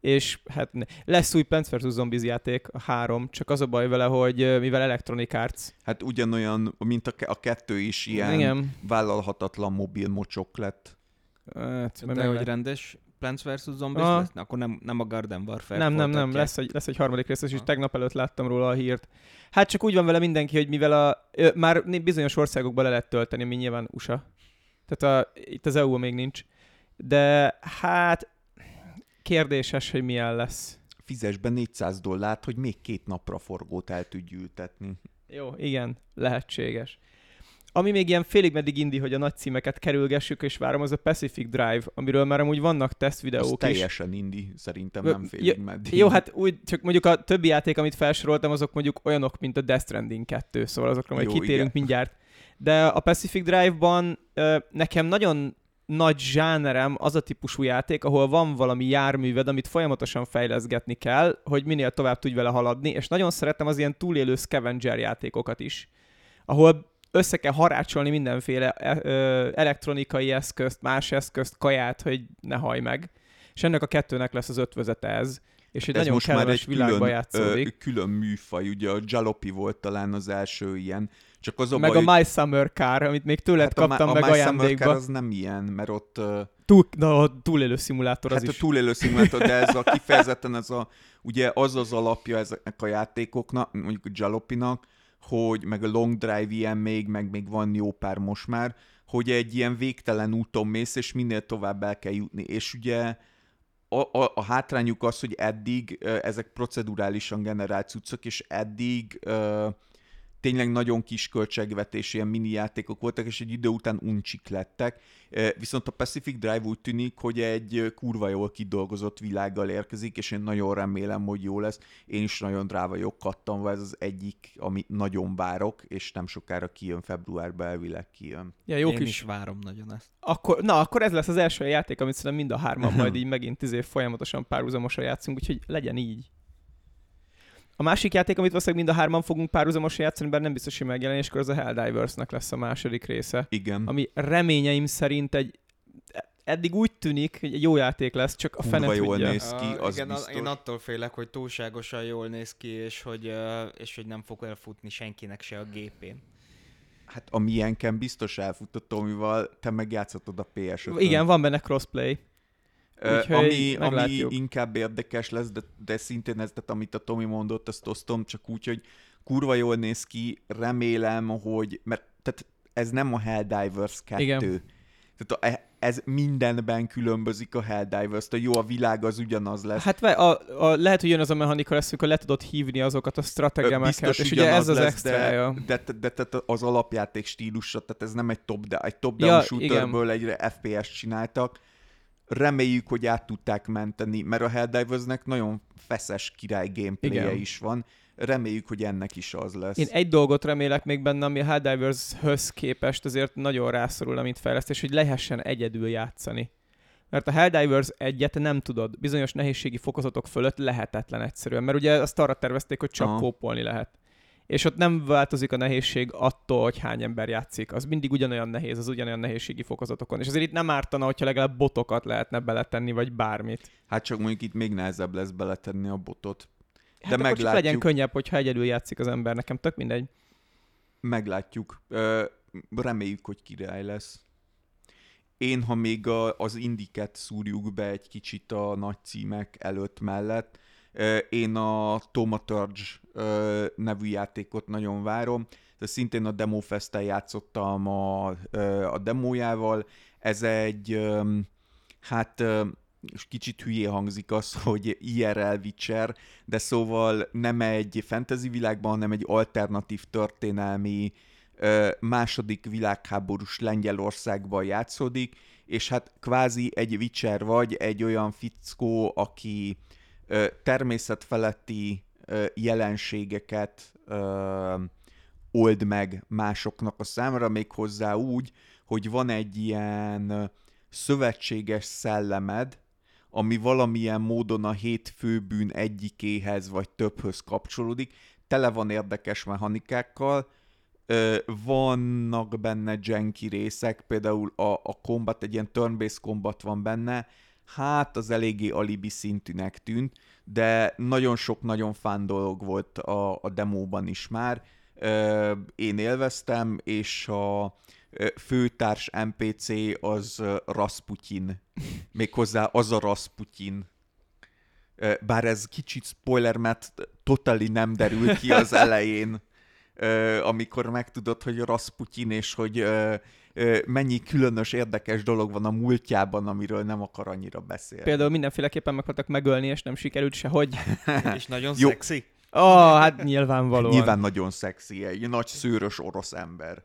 és hát ne- lesz új Plants vs. Zombies játék, a három, csak az a baj vele, hogy mivel Electronic Arts. Hát ugyanolyan, mint a, a kettő is ilyen Igen. vállalhatatlan mobil mocsok lett. Hát, De hogy rendes Plants vs. Zombies Ah. lesz? Na, akkor nem, nem a Garden Warfare Nem, nem, nem, lesz egy, lesz egy harmadik rész, és Ha. tegnap előtt láttam róla a hírt. Hát csak úgy van vele mindenki, hogy mivel a, ö, már bizonyos országokban le lehet tölteni, ami nyilván USA. Tehát a, itt az EU még nincs. De hát kérdéses, hogy milyen lesz. Fizes be 400 dollárt, hogy még két napra forgót el tudj ültetni. Jó, igen, lehetséges. Ami még ilyen félig meddig indi, hogy a nagy címeket kerülgessük, és várom, az a Pacific Drive, amiről már amúgy vannak Az tesztvideók is. teljesen indi, szerintem nem félig meddig. Jó, hát úgy, csak mondjuk a többi játék, amit felsoroltam, azok mondjuk olyanok, mint a Death Stranding 2, szóval azokra majd Jó, kitérünk igen. mindjárt. De a Pacific Drive-ban nekem nagyon nagy zsánerem az a típusú játék, ahol van valami járműved, amit folyamatosan fejleszgetni kell, hogy minél tovább tudj vele haladni, és nagyon szeretem az ilyen túlélő scavenger játékokat is, ahol össze kell harácsolni mindenféle e- elektronikai eszközt, más eszközt, kaját, hogy ne haj meg. És ennek a kettőnek lesz az ötvözete ez. És egy Ez nagyon most már egy világba külön, játszódik. ö, külön műfaj, ugye a Jalopy volt talán az első ilyen, csak az a meg baj, a My Summer Car, amit még tőled hát a, kaptam meg a My Summer ajándékba. Car az nem ilyen, mert ott Túl, na, a túlélő szimulátor hát az a is. túlélő szimulátor, de ez a <laughs> kifejezetten ez a, ugye az az alapja ezeknek a játékoknak, mondjuk a Jalopy-nak, hogy meg a Long Drive ilyen még, meg még van jó pár most már, hogy egy ilyen végtelen úton mész, és minél tovább el kell jutni. És ugye a, a, a hátrányuk az, hogy eddig ezek procedurálisan generált cuccok, és eddig ö, tényleg nagyon kis költségvetés ilyen mini játékok voltak, és egy idő után uncsik lettek. Viszont a Pacific Drive úgy tűnik, hogy egy kurva jól kidolgozott világgal érkezik, és én nagyon remélem, hogy jó lesz. Én is nagyon rá vagyok kattanva, ez az egyik, amit nagyon várok, és nem sokára kijön, februárban elvileg kijön. Ja, jó Én kis is várom nagyon ezt. Akkor, na, akkor ez lesz az első játék, amit szerintem mind a hárman <laughs> majd így megint izé folyamatosan párhuzamosan játszunk, úgyhogy legyen így. A másik játék, amit valószínűleg mind a hárman fogunk párhuzamosan játszani, bár nem biztos, hogy megjelen, és akkor az a Helldivers-nek lesz a második része. Igen. Ami reményeim szerint egy eddig úgy tűnik, hogy egy jó játék lesz, csak a fene jól tudja. néz ki, az igen, biztos. én attól félek, hogy túlságosan jól néz ki, és hogy, és hogy nem fog elfutni senkinek se a gépén. Hát a milyenken biztos elfut a Tomival, te megjátszhatod a ps Igen, van benne crossplay. Úgyhogy ami, ami inkább érdekes lesz, de, de szintén ez, tehát amit a Tomi mondott, azt osztom, csak úgy, hogy kurva jól néz ki, remélem, hogy, mert tehát ez nem a Helldivers 2. Igen. Tehát a, e- ez mindenben különbözik a Helldivers, a jó, a világ az ugyanaz lesz. Hát a, a, lehet, hogy jön az a mechanika lesz, amikor le tudod hívni azokat a strategemeket, és ugye ez az extrája. De, de, de, de, de, az alapjáték stílusa, tehát ez nem egy top, egy top Ja, down shooterből egy FPS-t csináltak. Reméljük, hogy át tudták menteni, mert a Helldiversnek nagyon feszes király gameplayje Igen. is van. Reméljük, hogy ennek is az lesz. Én egy dolgot remélek még benne, ami a Helldivers-höz képest azért nagyon rászorul, mint fejlesztés, hogy lehessen egyedül játszani. Mert a Helldivers egyet nem tudod, bizonyos nehézségi fokozatok fölött lehetetlen egyszerűen, mert ugye azt arra tervezték, hogy csak Aha. kópolni lehet. És ott nem változik a nehézség attól, hogy hány ember játszik. Az mindig ugyanolyan nehéz, az ugyanolyan nehézségi fokozatokon. És azért itt nem ártana, hogyha legalább botokat lehetne beletenni, vagy bármit. Hát csak mondjuk itt még nehezebb lesz beletenni a botot. Hát De akkor csak legyen meglátjuk. könnyebb, hogyha egyedül játszik az ember, nekem tök mindegy. Meglátjuk. Reméljük, hogy király lesz. Én, ha még a, az indiket szúrjuk be egy kicsit a nagy címek előtt mellett, én a Tomaturge ö, nevű játékot nagyon várom. De szintén a Demofest-en játszottam a, ö, a demójával. Ez egy, ö, hát ö, és kicsit hülyé hangzik az, <laughs> hogy IRL Witcher, de szóval nem egy fantasy világban, hanem egy alternatív történelmi második világháborús Lengyelországban játszódik, és hát kvázi egy Witcher vagy, egy olyan fickó, aki természetfeletti jelenségeket old meg másoknak a számára, méghozzá úgy, hogy van egy ilyen szövetséges szellemed, ami valamilyen módon a hét főbűn egyikéhez vagy többhöz kapcsolódik, tele van érdekes mechanikákkal, vannak benne janky részek, például a, a combat, egy ilyen turn-based combat van benne, hát az eléggé alibi szintűnek tűnt, de nagyon sok nagyon fán dolog volt a, a demóban is már. Én élveztem, és a főtárs NPC az Rasputin. Méghozzá az a Rasputin. Bár ez kicsit spoiler, mert totally nem derül ki az <laughs> elején, amikor megtudod, hogy Rasputin, és hogy mennyi különös, érdekes dolog van a múltjában, amiről nem akar annyira beszélni. Például mindenféleképpen meg akartak megölni, és nem sikerült sehogy. <laughs> És nagyon Jó. szexi. Ó, oh, hát nyilvánvalóan. Nyilván nagyon szexi, egy nagy szőrös orosz ember.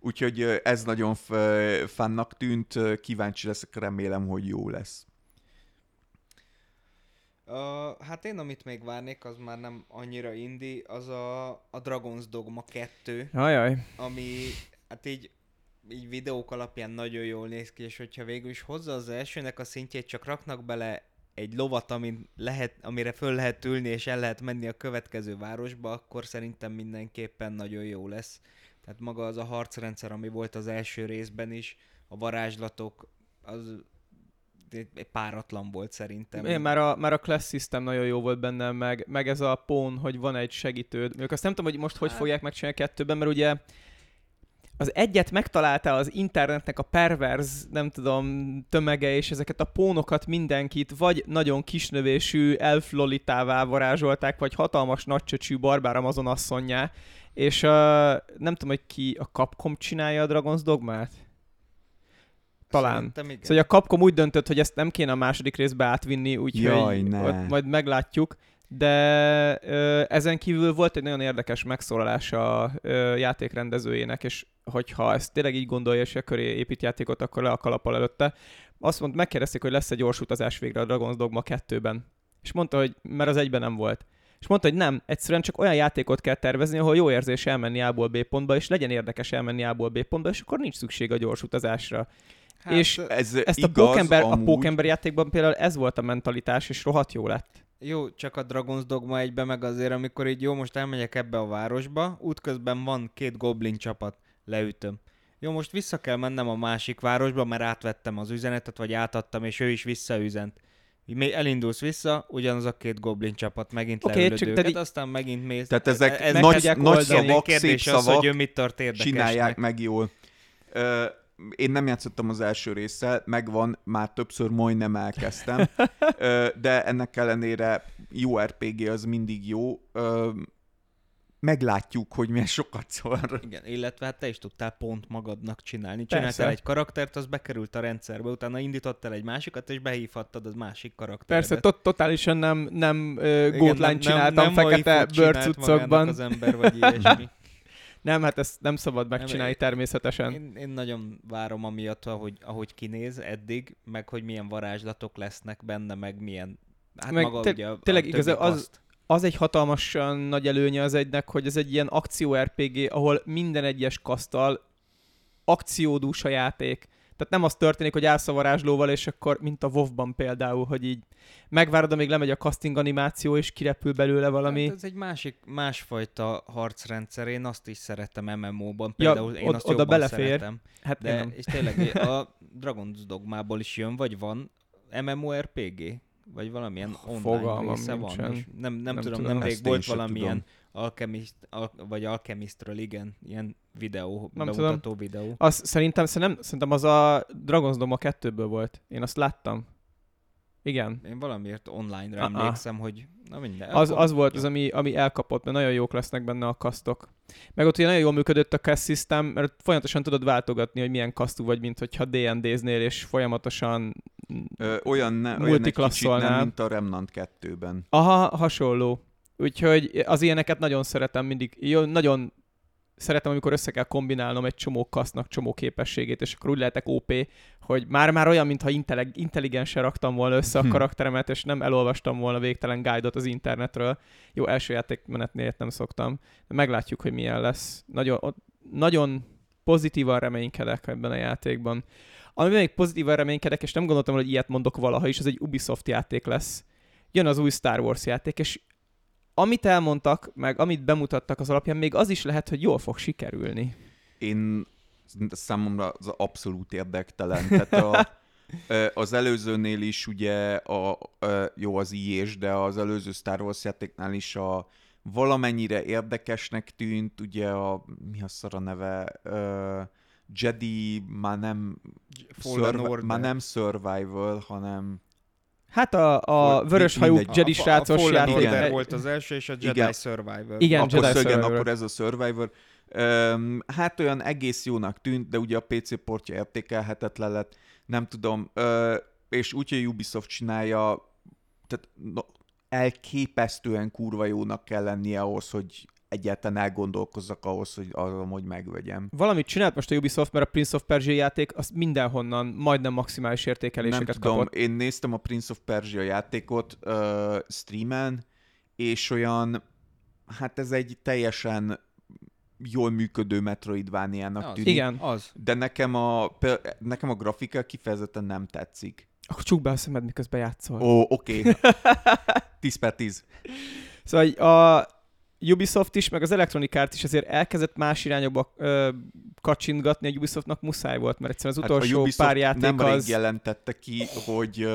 Úgyhogy ez nagyon f- fannak tűnt, kíváncsi leszek, remélem, hogy jó lesz. Uh, hát én amit még várnék, az már nem annyira indi, az a, a Dragon's Dogma 2, Ajaj. ami Hát így, így videók alapján nagyon jól néz ki, és hogyha végül is hozza az elsőnek a szintjét, csak raknak bele egy lovat, amin lehet, amire föl lehet ülni, és el lehet menni a következő városba, akkor szerintem mindenképpen nagyon jó lesz. Tehát maga az a harcrendszer, ami volt az első részben is, a varázslatok, az egy páratlan volt szerintem. Én már a, már a Class System nagyon jó volt benne, meg, meg ez a pón, hogy van egy segítőd. Ők azt nem tudom, hogy most hogy Hát- fogják megcsinálni a kettőben, mert ugye az egyet megtalálta az internetnek a perverz, nem tudom, tömege, és ezeket a pónokat mindenkit vagy nagyon kisnövésű elflolitává varázsolták, vagy hatalmas nagycsöcsű barbár Amazon asszonyá, és uh, nem tudom, hogy ki a Capcom csinálja a Dragon's Dogmát? Talán. Szóval a Capcom úgy döntött, hogy ezt nem kéne a második részbe átvinni, úgyhogy Jaj, ne. majd meglátjuk. De ö, ezen kívül volt egy nagyon érdekes megszólalás a ö, játékrendezőjének, és hogyha ezt tényleg így gondolja, és a köré épít játékot, akkor le a kalappal előtte. Azt mondta, megkérdezték, hogy lesz egy gyors utazás végre a Dragon's Dogma 2-ben. És mondta, hogy mert az egyben nem volt. És mondta, hogy nem, egyszerűen csak olyan játékot kell tervezni, ahol jó érzés elmenni A-ból B pontba, és legyen érdekes elmenni A-ból B pontba, és akkor nincs szükség a gyors utazásra. hát, és Ez Ezt a Pókember, a amúgy. Pókember játékban például ez volt a mentalitás, és rohadt jó lett. Jó, csak a Dragon's Dogma egybe meg azért, amikor így jó, most elmegyek ebbe a városba, útközben van két goblin csapat, leütöm. Jó, most vissza kell mennem a másik városba, mert átvettem az üzenetet, vagy átadtam, és ő is visszaüzent. Még elindulsz vissza, ugyanaz a két goblin csapat, megint Oké, okay, leülöd csak őket, te így- aztán megint mész. Tehát ezek ez nagy, tudják nagy oldani. szavak, kérdés szép az, szavak, hogy ő mit tart érdekesnek. csinálják meg jól. Ö, én nem játszottam az első résszel, megvan, már többször majdnem elkezdtem, <laughs> de ennek ellenére jó RPG az mindig jó. Meglátjuk, hogy milyen sokat szól. Igen, illetve hát te is tudtál pont magadnak csinálni. Persze. Csináltál egy karaktert, az bekerült a rendszerbe, utána indítottál egy másikat, és behívhattad az másik karakterbe. Persze, tot- totálisan nem, nem uh, gótlány csináltam nem fekete waifut csinált bőrcuccokban. az ember, vagy ilyesmi. <laughs> Nem, hát ezt nem szabad megcsinálni én- természetesen. Én, én nagyon várom amiatt, ahogy, ahogy kinéz eddig, meg hogy milyen varázslatok lesznek benne, meg milyen... Hát Meg maga te- ugye a, tényleg a igaz, többi az-. Az egy hatalmasan nagy előnye az egynek, hogy ez egy ilyen akció RPG, ahol minden egyes kasztal akciódús a játék. Tehát nem az történik, hogy állsz a varázslóval, és akkor, mint a WoW-ban például, hogy így megvárod, amíg lemegy a casting animáció, és kirepül belőle valami. Hát ez egy másik, másfajta harcrendszer, én azt is szeretem MMO-ban, Ja, például én od- azt oda belefér. szeretem. Hát De, nem. és tényleg <laughs> a Dragon's Dogmából is jön, vagy van MMORPG? Vagy valamilyen online Fogalmam része nincsen. van? És nem, nem, Nem tudom, tudom. nemrég volt valamilyen Alchemist, al, vagy Alchemistről, igen, ilyen videó, Nem bemutató videó. Az, szerintem, szerintem, szerintem az a Dragon's Dogma 2-ből volt. Én azt láttam. Igen. Én valamiért online-ra ah. emlékszem, hogy na minden. Az, az volt az, ami, ami elkapott, mert nagyon jók lesznek benne a kasztok. Meg ott ugye nagyon jól működött a cast system, mert folyamatosan tudod váltogatni, hogy milyen kasztú vagy, mint hogyha D&D-znél, és folyamatosan... Ö, olyan, ne, olyan egy kicsit nem, mint a Remnant 2-ben. Aha, hasonló. Úgyhogy az ilyeneket nagyon szeretem mindig. Jó, nagyon szeretem, amikor össze kell kombinálnom egy csomó kasznak csomó képességét, és akkor úgy lehetek OP, hogy már-már olyan, mintha intelleg- intelligensen raktam volna össze a Hm. karakteremet, és nem elolvastam volna végtelen guide-ot az internetről. Jó, első játékmenetnél nem szoktam. De meglátjuk, hogy milyen lesz. Nagyon, nagyon pozitívan reménykedek ebben a játékban. Amiben még pozitívan reménykedek, és nem gondoltam, hogy ilyet mondok valaha is, az egy Ubisoft játék lesz. Jön az új Star Wars játék, és amit elmondtak, meg amit bemutattak az alapján, még az is lehet, hogy jól fog sikerülni. Én számomra az abszolút érdektelen. Tehát a, az előzőnél is ugye a, ö, jó az ilyés, de az előző Star Wars játéknál is a valamennyire érdekesnek tűnt, ugye a, mi a szara neve, ö, Jedi már nem, Fallen Order. már nem survival, hanem Hát a, a Fol- vörös hajú mindegy. Jedi a, srácos a Fallen játék. Order Igen. volt az első, és a Jedi Igen. Survivor. Igen, akkor Jedi szögyen, Survivor. akkor ez a Survivor. Öm, hát olyan egész jónak tűnt, de ugye a PC portja értékelhetetlen lett, nem tudom, ö, és úgy, hogy Ubisoft csinálja, tehát no, elképesztően kurva jónak kell lennie ahhoz, hogy egyáltalán elgondolkozzak ahhoz, hogy azon, hogy megvegyem. Valamit csinált most a Ubisoft, mert a Prince of Persia játék az mindenhonnan majdnem maximális Nem értékeléseket tudom, kapott. én néztem a Prince of Persia játékot uh, streamen, és olyan, hát ez egy teljesen jól működő Metroidvania-nak Az. tűnik. Igen. Az. De nekem a, nekem a grafika kifejezetten nem tetszik. Akkor csukd be a szemed, miközben játszol. Ó, oké. <laughs> Okay. 10 per 10. Szóval a Ubisoft is, meg az Electronic Arts is azért elkezdett más irányokba ö, kacsintgatni, a Ubisoftnak muszáj volt, mert egyszerűen az utolsó Hát a Ubisoft pár játék nem az... jelentette ki, hogy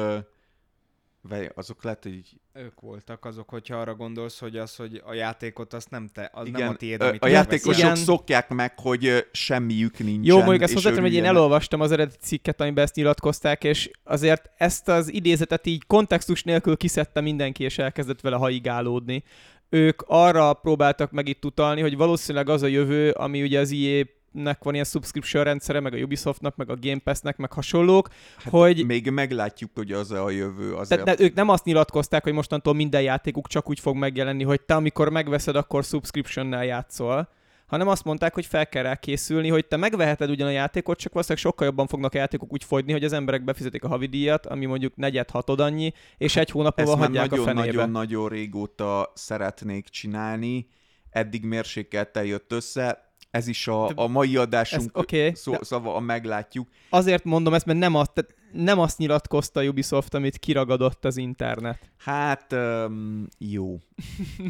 várj, azok lehet, hogy Ők voltak azok, hogyha arra gondolsz, hogy az, hogy a játékot azt nem te, az igen, nem a tiéd, ö, amit a játékosok. Igen. szokják meg, hogy ö, semmiük nincsen. Jó, mondjuk ezt és hozzáteszem, hogy én elolvastam az eredeti cikket, amiben ezt nyilatkozták, és azért ezt az idézetet így kontextus nélkül kiszedte mindenki, és elkezdett vele haigálódni. Ők arra próbáltak meg itt utalni, hogy valószínűleg az a jövő, ami ugye az EA nek van ilyen subscription rendszere, meg a Ubisoftnak, meg a Game Pass-nek, meg hasonlók, Hát hogy Még meglátjuk, hogy az a jövő azért. tehát ők nem azt nyilatkozták, hogy mostantól minden játékuk csak úgy fog megjelenni, hogy te amikor megveszed, akkor subscriptionnel játszol, hanem azt mondták, hogy fel kell rá készülni, hogy te megveheted ugyan a játékot, csak valószínűleg sokkal jobban fognak a játékok úgy fogyni, hogy az emberek befizetik a havidíjat, ami mondjuk negyed hatod annyi, és egy hónap múlva hagyják a fenébe. nagyon-nagyon-nagyon régóta szeretnék csinálni. Eddig mérsékeltel jött össze. Ez is a, a mai Ez adásunk oké, okay, szó, szava, a meglátjuk. azért mondom ezt, mert nem azt, nem azt nyilatkozta Ubisoft, amit kiragadott az internet. Hát, um, jó.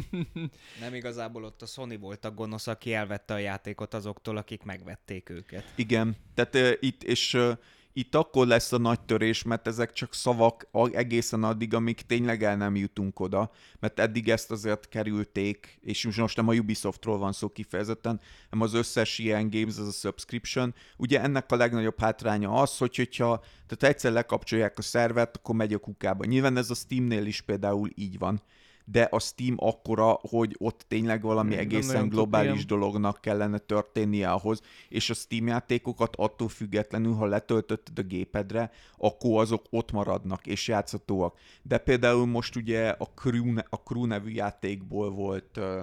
<laughs> Nem igazából ott a Sony volt a gonosz, aki elvette a játékot azoktól, akik megvették őket. Igen, tehát uh, itt, és uh, itt akkor lesz a nagy törés, mert ezek csak szavak egészen addig, amíg tényleg el nem jutunk oda, mert eddig ezt azért kerülték, és most- nem a Ubisoftról van szó kifejezetten, hanem az összes ilyen games, az a subscription. Ugye ennek a legnagyobb hátránya az, hogy hogyha tehát egyszer lekapcsolják a szervert, akkor megy a kukába. Nyilván ez a Steamnél is például így van, de a Steam akkora, hogy ott tényleg valami egészen globális dolognak kellene történnie ahhoz, és a Steam játékokat attól függetlenül, ha letöltötted a gépedre, akkor azok ott maradnak és játszhatóak. De például most ugye a Crew, a Crew nevű játékból volt uh,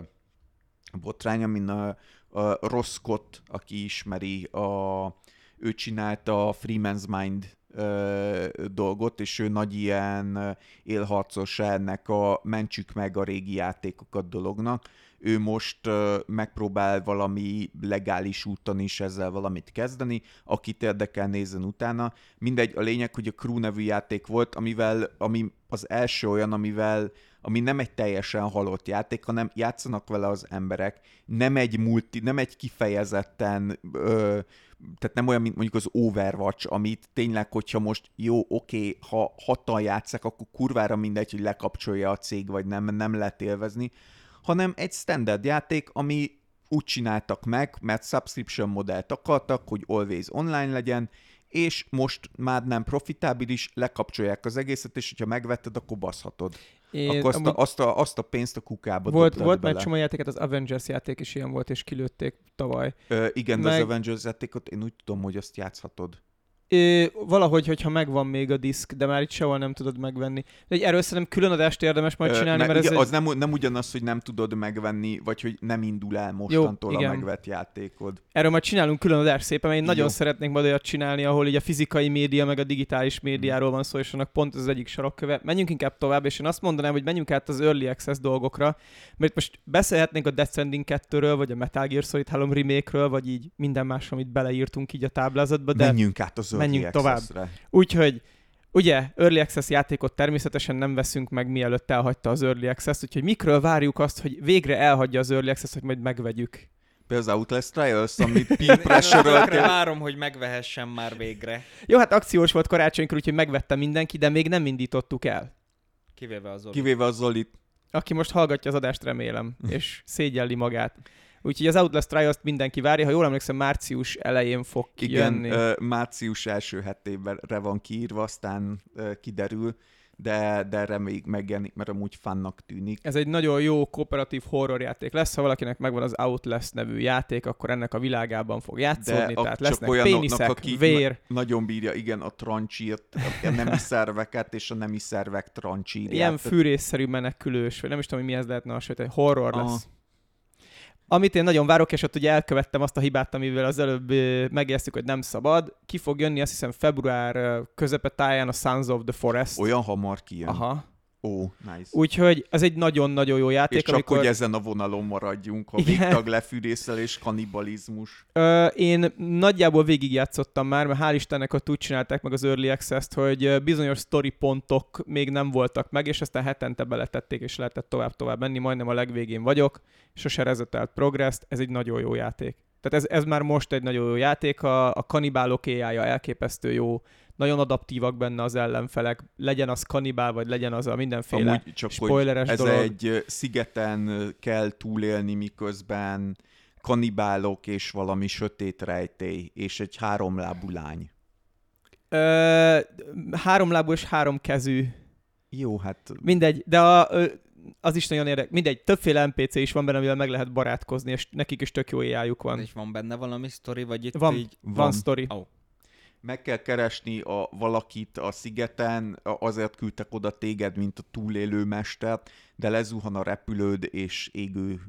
botrány, amin a, a Ross Scott, aki ismeri, a, ő csinálta a Freeman's Mind ö, dolgot, és ő nagy ilyen ö, élharcosa ennek a mentsük meg a régi játékokat dolognak. Ő most ö, megpróbál valami legális úton is ezzel valamit kezdeni, akit érdekel nézzen utána. Mindegy, a lényeg, hogy a Crew nevű játék volt, amivel, ami az első olyan, amivel ami nem egy teljesen halott játék, hanem játszanak vele az emberek. Nem egy multi, nem egy kifejezetten ö, tehát nem olyan, mint mondjuk az Overwatch, amit tényleg, hogyha most jó, oké, ha hatan játszák, akkor kurvára mindegy, hogy lekapcsolja a cég, vagy nem, nem lehet élvezni, hanem egy standard játék, ami úgy csináltak meg, mert subscription modellt akartak, hogy always online legyen, és most már nem profitábilis, lekapcsolják az egészet, és hogyha megvetted, akkor baszhatod. Én, akkor azt a, azt, a, azt a pénzt a kukába volt, volt már bele. egy csomó játéket, az Avengers játék is ilyen volt, és kilőtték tavaly. Ö, igen, de Meg- az Avengers játékot én úgy tudom, hogy azt játszhatod. Ö, valahogy, hogyha megvan még a diszk, de már itt sehol nem tudod megvenni. De egy erről szerintem külön adást érdemes majd Ö, csinálni, ne, mert ez igen, egy... az nem, nem ugyanaz, hogy nem tudod megvenni, vagy hogy nem indul el mostantól a igen. megvett játékod. Erről majd csinálunk külön adást szépen, mert én nagyon Jó. szeretnék majd olyat csinálni, ahol így a fizikai média meg a digitális médiáról van szó, és annak pont ez az egyik sarokköve. Menjünk inkább tovább, és én azt mondanám, hogy menjünk át az Early Access dolgokra, mert most beszélhetnénk a Death Stranding 2-ről, vagy a Metal Gear Solid 3 remake-ről, vagy így minden más, amit beleírtunk így a táblázatba, de Menjünk át az menjünk tovább. Úgyhogy Ugye, Early Access játékot természetesen nem veszünk meg, mielőtt elhagyta az Early Access, úgyhogy mikről várjuk azt, hogy végre elhagyja az Early Access, hogy majd megvegyük. Például az Outlast Trials, <laughs> amit peer pressure várom, hogy megvehessen már végre. Jó, hát akciós volt karácsonykor, úgyhogy megvette mindenki, de még nem indítottuk el. Kivéve az Zoli. kivéve a Zolit. Aki most hallgatja az adást, remélem, és szégyelli magát. Úgyhogy az Outlast Trials-t mindenki várja, ha jól emlékszem, március elején fog Igen, kijönni. ö, március első hetében van kiírva, aztán kiderül, de, de még megjelenik, mert amúgy fannak tűnik. Ez egy nagyon jó kooperatív horror játék lesz, ha valakinek megvan az Outlast nevű játék, akkor ennek a világában fog játszódni, a- tehát lesznek péniszek, aki vér, Nagyon bírja, igen, a trancsírt, a nemi szerveket és a nemi szervek trancsírját. ilyen fűrészszerű menekülős, vagy nem is tudom, hogy mi ez lehetne a sötét, horror Aha. Amit én nagyon várok, és ott ugye elkövettem azt a hibát, amivel az előbb ö, megéreztük, hogy nem szabad. Ki fog jönni, azt hiszem február közepe táján a Sons of the Forest. Olyan hamar kijön. Aha. Ó, nice. Úgyhogy ez egy nagyon-nagyon jó játék, és csak, amikor... hogy ezen a vonalon maradjunk, a végtag lefűrészelés, kanibalizmus. Ö, én nagyjából végigjátszottam már, mert hál' Istennek ott úgy csinálták meg az Early Access-t, hogy bizonyos story pontok még nem voltak meg, és aztán hetente beletették, és lehetett tovább-tovább menni, majdnem a legvégén vagyok, sose rezetelt progress ez egy nagyon jó játék. Tehát ez, ez már most egy nagyon jó játék, a, a kanibálok ai elképesztő jó, nagyon adaptívak benne az ellenfelek, legyen az kanibál, vagy legyen az a mindenféle Amúgy csak, spoileres hogy ez dolog. egy szigeten kell túlélni, miközben kanibálok és valami sötét rejtély, és egy háromlábú lány. Ö, háromlábú és három kezű Jó, hát Mindegy, de a, az is nagyon érdekes. Mindegy, többféle NPC is van benne, amivel meg lehet barátkozni, és nekik is tök jó éjjájuk van. És van benne valami sztori, vagy itt Van, így... van, van. sztori. Ó. meg kell keresni a valakit a szigeten, azért küldtek oda téged, mint a túlélő mestert, de lezuhan a repülőd, és égő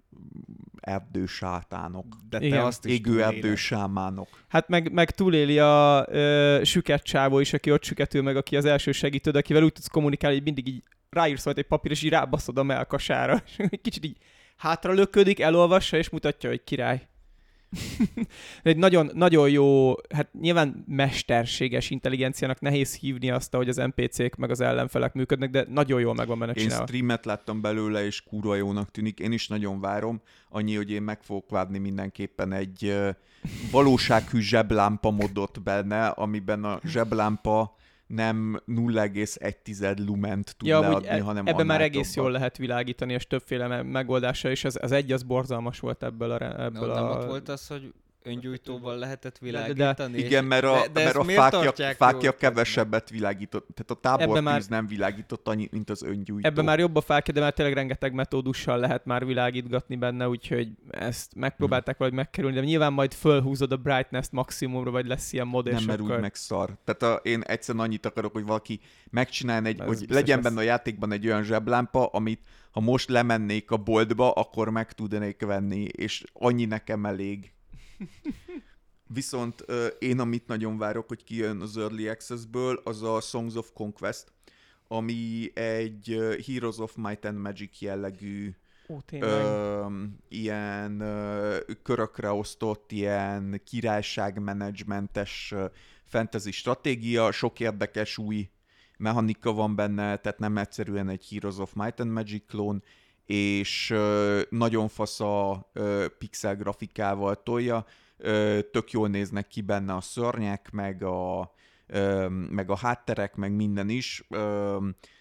erdősátánok. De te Igen. azt is Égő erdősámánok. Hát meg, meg túléli a ö, süket csávó is, aki ott süketül meg, aki az első segítőd, akivel úgy tudsz kommunikálni, hogy mindig így ráírsz majd egy papír, és így rábaszod a melkasára. <laughs> És kicsit így hátra löködik, elolvassa, és mutatja, hogy király. Egy nagyon, nagyon jó, hát nyilván mesterséges intelligenciának nehéz hívni azt, hogy az NPC-k meg az ellenfelek működnek, de nagyon jól meg van benne Én csinálva. streamet láttam belőle, és kurva jónak tűnik. Én is nagyon várom. Annyi, hogy én meg fogok várni mindenképpen egy valósághű zseblámpa modot benne, amiben a zseblámpa nem 0,1 lument tud Ja, leadni, e- hanem ebben már egész többet. jól lehet világítani, és többféle me- megoldása, és az, az egy az borzalmas volt ebből a... Ebből Nem a... ott volt az, hogy öngyújtóval lehetett de- világítani? és- Igen, mert a, de, de mert a fákja, fákja kevesebbet világított. Tehát a tábortűz már- nem világított annyit, mint az öngyújtó. Ebben már jobb a fákja, de már tényleg rengeteg metódussal lehet már világítgatni benne, úgyhogy ezt megpróbálták Hmm. valahogy megkerülni, de nyilván majd fölhúzod a brightness maximumra, vagy lesz ilyen mod, nem, mert akkor... úgy meg szar. Tehát a, én egyszerűen annyit akarok, hogy valaki megcsináljon egy, Ez hogy legyen lesz. benne a játékban egy olyan zseblámpa, amit ha most lemennék a boltba, akkor meg tudnék venni, és annyi nekem elég. <laughs> Viszont én, amit nagyon várok, hogy kijön az Early Access-ből, az a Songs of Conquest, ami egy Heroes of Might and Magic jellegű Ó, ö, ilyen ö, körökre osztott, ilyen királyságmenedzsmentes fantasy stratégia, sok érdekes új mechanika van benne, tehát nem egyszerűen egy Heroes of Might and Magic klón, és nagyon fasz a pixel grafikával tolja, tök jól néznek ki benne a szörnyek, meg a, meg a hátterek, meg minden is.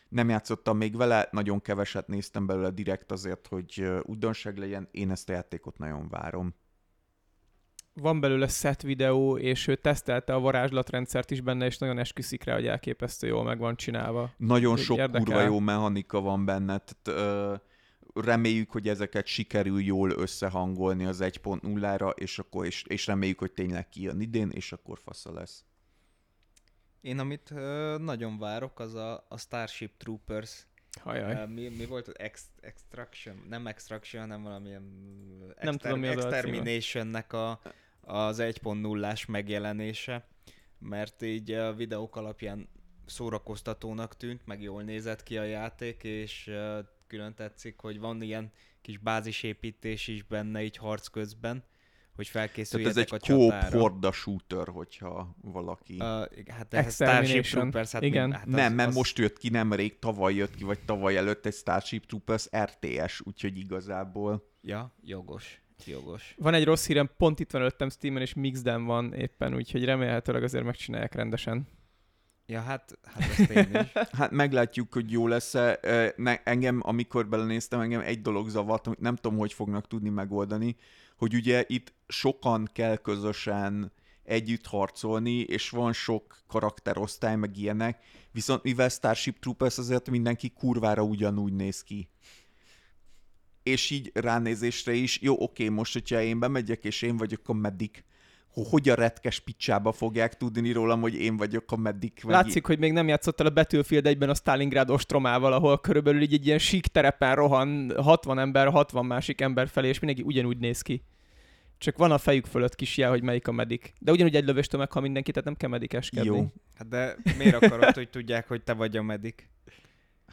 Nem játszottam még vele, nagyon keveset néztem belőle direkt azért, hogy újdonság legyen. Én ezt a játékot nagyon várom. Van belőle set videó, és ő tesztelte a varázslatrendszert is benne, és nagyon esküszik rá, hogy elképesztő jól meg van csinálva. Nagyon Úgy sok érdekel. kurva jó mechanika van benne, tehát ö, reméljük, hogy ezeket sikerül jól összehangolni az 1.0-ra, és akkor és, és reméljük, hogy tényleg kijön idén, és akkor fasza lesz. Én amit ö, nagyon várok, az a, a Starship Troopers. Hajaj. Mi, mi volt az ex, Extraction? Nem Extraction, hanem valamilyen ö, Nem tudom, mi az a címe. Exterminationnek a, az 1.0-ás megjelenése, mert így a videók alapján szórakoztatónak tűnt, meg jól nézett ki a játék, és külön tetszik, hogy van ilyen kis bázisépítés is benne így harc közben, hogy Tehát felkészüljetek ez egy a kóp csatára. horda shooter, hogyha valaki... Uh, hát de Starship. Troopers, hát Igen. Mi, hát nem, mert most jött ki nemrég, tavaly jött ki, vagy tavaly előtt egy Starship Troopers RTS, úgyhogy igazából... Ja, jogos. Jogos. Van egy rossz hírem, pont itt van előttem Steamen, és Mixden van éppen, úgyhogy remélhetőleg azért megcsinálják rendesen. Ja, hát, hát ezt én is. <laughs> Hát meglátjuk, hogy jó lesz-e. Engem, amikor belenéztem, engem egy dolog zavart, amit nem tudom, hogy fognak tudni megoldani, hogy ugye itt sokan kell közösen együtt harcolni, és van sok karakterosztály, meg ilyenek, viszont mivel Starship Troopers azért mindenki kurvára ugyanúgy néz ki. És így ránézésre is, jó, oké, most, hogyha én bemegyek, és én vagyok a medic, ho- hogy a retkes picsába fogják tudni rólam, hogy én vagyok a medic. vagy Látszik, hogy még nem játszottál a Battlefield egyben a Stalingrad ostromával, ahol körülbelül így egy ilyen sík terepen rohan 60 ember, 60 másik ember felé, és mindenki ugyanúgy néz ki. Csak van a fejük fölött kis jel, hogy melyik a medik. De ugyanúgy egy lövéstől meghal mindenki, tehát nem kell medikeskedni. Jó. Hát de miért akarod, hogy tudják, hogy te vagy a medik?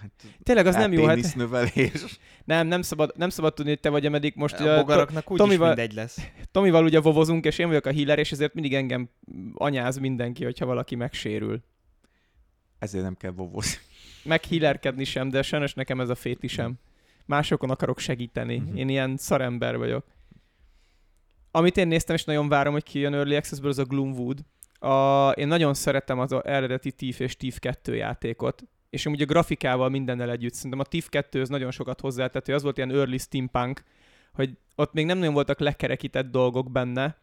Hát, Tényleg az nem jó, hát növelés. <laughs> nem, nem szabad, nem szabad tudni, hogy te vagy a medik. Most A bogaraknak úgyis Tomival- mindegy lesz. <laughs> Tomival ugye vovozunk, és én vagyok a healer, és ezért mindig engem anyáz mindenki, hogyha valaki megsérül. Ezért nem kell vovozni. <laughs> Meg healerkedni sem, de sajnos nekem ez a fétisem. Másokon akarok segíteni. Mhm. Én ilyen szarember vagyok. Amit én néztem, és nagyon várom, hogy kijön Early Access-ből, az a Gloomwood. A, én nagyon szeretem az a eredeti Thief és Thief 2 játékot. És amúgy a grafikával mindennel együtt. Szerintem a Thief 2 az nagyon sokat hozzátett, hogy az volt ilyen early steampunk, hogy ott még nem nagyon voltak lekerekített dolgok benne,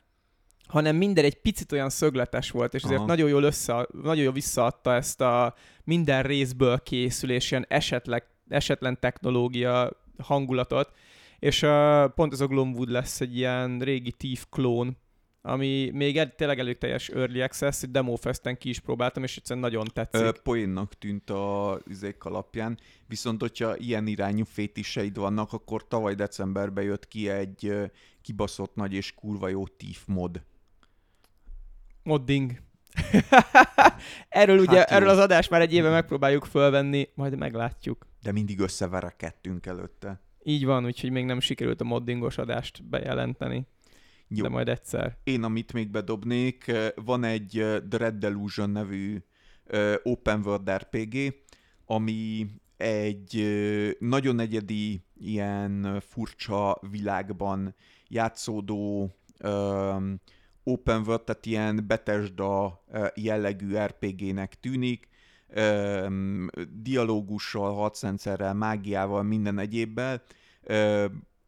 hanem minden egy picit olyan szögletes volt, és ezért Aha. nagyon jól, össze, nagyon jól visszaadta ezt a minden részből készül, és ilyen esetleg, esetlen technológia hangulatot, és uh, pont ez a Gloomwood lesz egy ilyen régi Thief klón, ami még el, tényleg elég teljes Early Access, egy Demo Festen ki is próbáltam, és egyszerűen nagyon tetszik. Ö, poénnak tűnt a izék alapján, viszont hogyha ilyen irányú fétiseid vannak, akkor tavaly decemberben jött ki egy ö, kibaszott nagy és kurva jó Thief mod. Modding. <laughs> erről ugye, Hát jó. erről az adást már egy éve megpróbáljuk fölvenni, majd meglátjuk. De mindig összeverekedtünk előtte. Így van, úgyhogy még nem sikerült a moddingos adást bejelenteni, Jó. de majd egyszer. Én, amit még bedobnék, van egy The Red Delusion nevű open world RPG, ami egy nagyon egyedi, ilyen furcsa világban játszódó open world, tehát ilyen Bethesda ö, jellegű RPG-nek tűnik, dialógussal, harcrendszerrel, mágiával, minden egyébbel.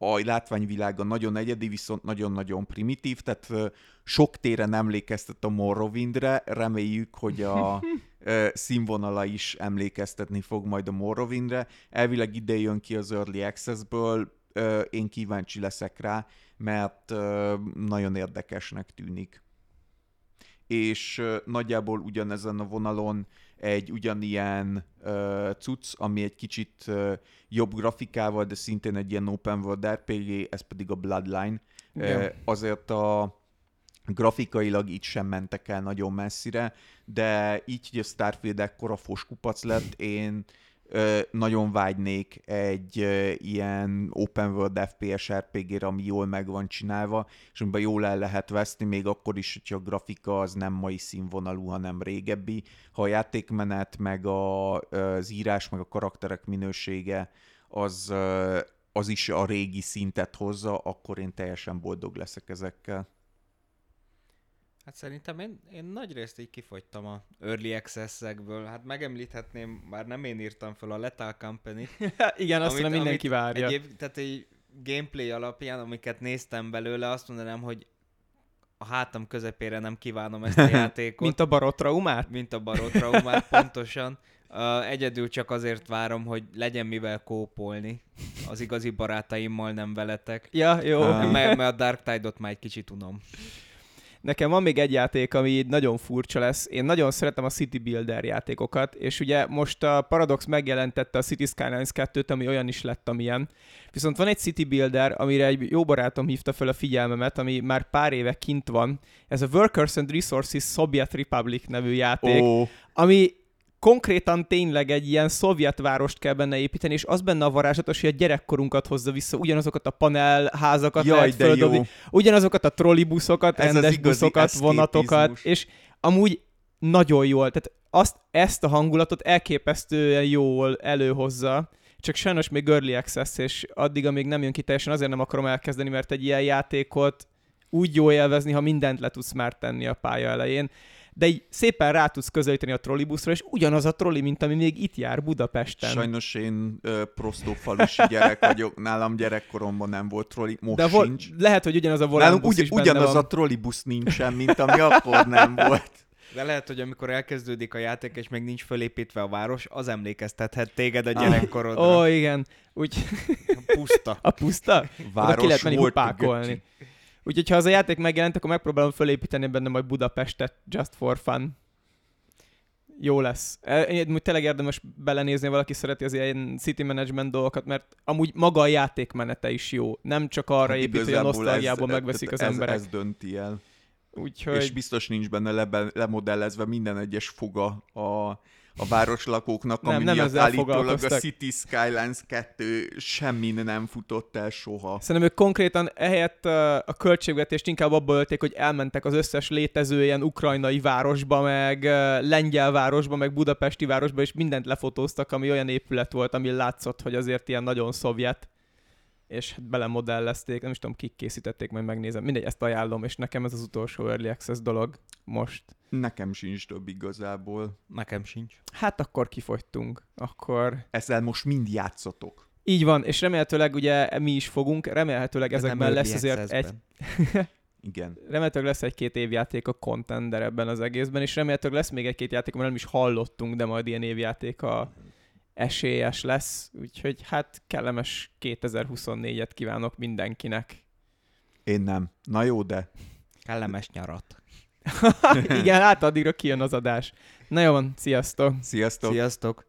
A látványvilága nagyon egyedi, viszont nagyon-nagyon primitív, tehát sok téren emlékeztet a Morrowindre, reméljük, hogy a <laughs> színvonala is emlékeztetni fog majd a Morrowindre. Elvileg ide jön ki az Early Access-ből, én kíváncsi leszek rá, mert nagyon érdekesnek tűnik. És nagyjából ugyanezen a vonalon egy ugyanilyen ö, cucc, ami egy kicsit ö, jobb grafikával, de szintén egy ilyen open world RPG, ez pedig a Bloodline. Igen. Ö, azért a grafikailag így sem mentek el nagyon messzire, de így, hogy a Starfield ekkora foskupac lett, én nagyon vágynék egy ilyen open world FPS RPG-re, ami jól meg van csinálva, és amiben jól el lehet veszni, még akkor is, hogyha a grafika az nem mai színvonalú, hanem régebbi. Ha a játékmenet, meg a, az írás, meg a karakterek minősége az, az is a régi szintet hozza, akkor én teljesen boldog leszek ezekkel. Hát szerintem én, én nagy részt így kifogytam a Early Access-ekből. Hát megemlíthetném, már nem én írtam fel a Lethal company <laughs> Igen, azt mondom, mindenki várja. Egyéb, tehát egy gameplay alapján, amiket néztem belőle, azt mondanám, hogy a hátam közepére nem kívánom ezt a <laughs> játékot. Mint a barotraumát? mint a barotraumát, <laughs> pontosan. Uh, egyedül csak azért várom, hogy legyen mivel kópolni. Az igazi barátaimmal, nem veletek. Ja, jó. Ah. Mert, mert a Dark Tide-ot már egy kicsit unom. Nekem van még egy játék, ami így nagyon furcsa lesz. Én nagyon szeretem a City Builder játékokat, és ugye most a Paradox megjelentette a City Skylines 2-t, ami olyan is lett, amilyen. Viszont van egy City Builder, amire egy jó barátom hívta fel a figyelmemet, ami már pár éve kint van. Ez a Workers and Resources Soviet Republic nevű játék, Ó, ami konkrétan tényleg egy ilyen szovjet várost kell benne építeni, és az benne a varázslatos, hogy a gyerekkorunkat hozza vissza, ugyanazokat a panelházakat jaj, lehet földobni, ugyanazokat a trollibuszokat, Ez rendes buszokat, vonatokat, és amúgy nagyon jól, tehát azt, ezt a hangulatot elképesztően jól előhozza, csak sajnos még Early Access, és addig, amíg nem jön ki teljesen, azért nem akarom elkezdeni, mert egy ilyen játékot úgy jó élvezni, ha mindent le tudsz már tenni a pálya elején, de így szépen rá tudsz közelíteni a trollibuszra, és ugyanaz a trolli, mint ami még itt jár Budapesten. Sajnos én ö, prostófalusi gyerek vagyok, nálam gyerekkoromban nem volt trolli, most de vol- sincs. lehet, hogy ugyanaz a volánbusz ugy- is benne ugyanaz van. a trollibusz nincsen, mint ami akkor nem volt. De lehet, hogy amikor elkezdődik a játék, és még nincs fölépítve a város, az emlékeztethet téged a Ah. gyerekkorodra. Ó, igen. Úgy, Puszta. a puszta? Oda Város ki lehet menni volt. Göcsi. Úgyhogy ha az a játék megjelent, akkor megpróbálom fölépíteni benne majd Budapestet just for fun. Jó lesz. E, Én úgy tényleg érdemes belenézni, valaki szereti az ilyen city management dolgokat, mert amúgy maga a játékmenete is jó. Nem csak arra Hát épít, hogy a nosztalgiából ez- megveszik az ez, emberek. Ez dönti el. Úgyhogy És biztos nincs benne lebe, lemodellezve minden egyes foga a, a városlakóknak, Nem, ami nem miatt állítólag a. City Skylines 2 semmin nem futott el soha. Szerintem ők konkrétan ehelyett a költségvetést inkább abba ölték, hogy elmentek az összes létező ilyen ukrajnai városba, meg lengyel városba, meg budapesti városba, és mindent lefotóztak, ami olyan épület volt, ami látszott, hogy azért ilyen nagyon szovjet és hát belemodellezték, nem is tudom, kik készítették, majd megnézem. Mindegy, ezt ajánlom, és nekem ez az utolsó Early Access dolog most. Nekem sincs több igazából. Nekem sincs. Hát akkor kifogytunk. Akkor Ezzel most mind játszotok. így van, és remélhetőleg ugye mi is fogunk, remélhetőleg Ez nem ezekben lesz azért egy. <laughs> Igen. remélhetőleg lesz egy-két évjáték a contender ebben az egészben, és remélhetőleg lesz még egy-két játék, mert nem is hallottunk, de majd ilyen évjáték a esélyes lesz, úgyhogy hát kellemes 2024-et kívánok mindenkinek. Én nem. Na jó, de Kellemes nyarat. <laughs> Igen, hát addigra kijön az adás. Na jó van, sziasztok! sziasztok! Sziasztok!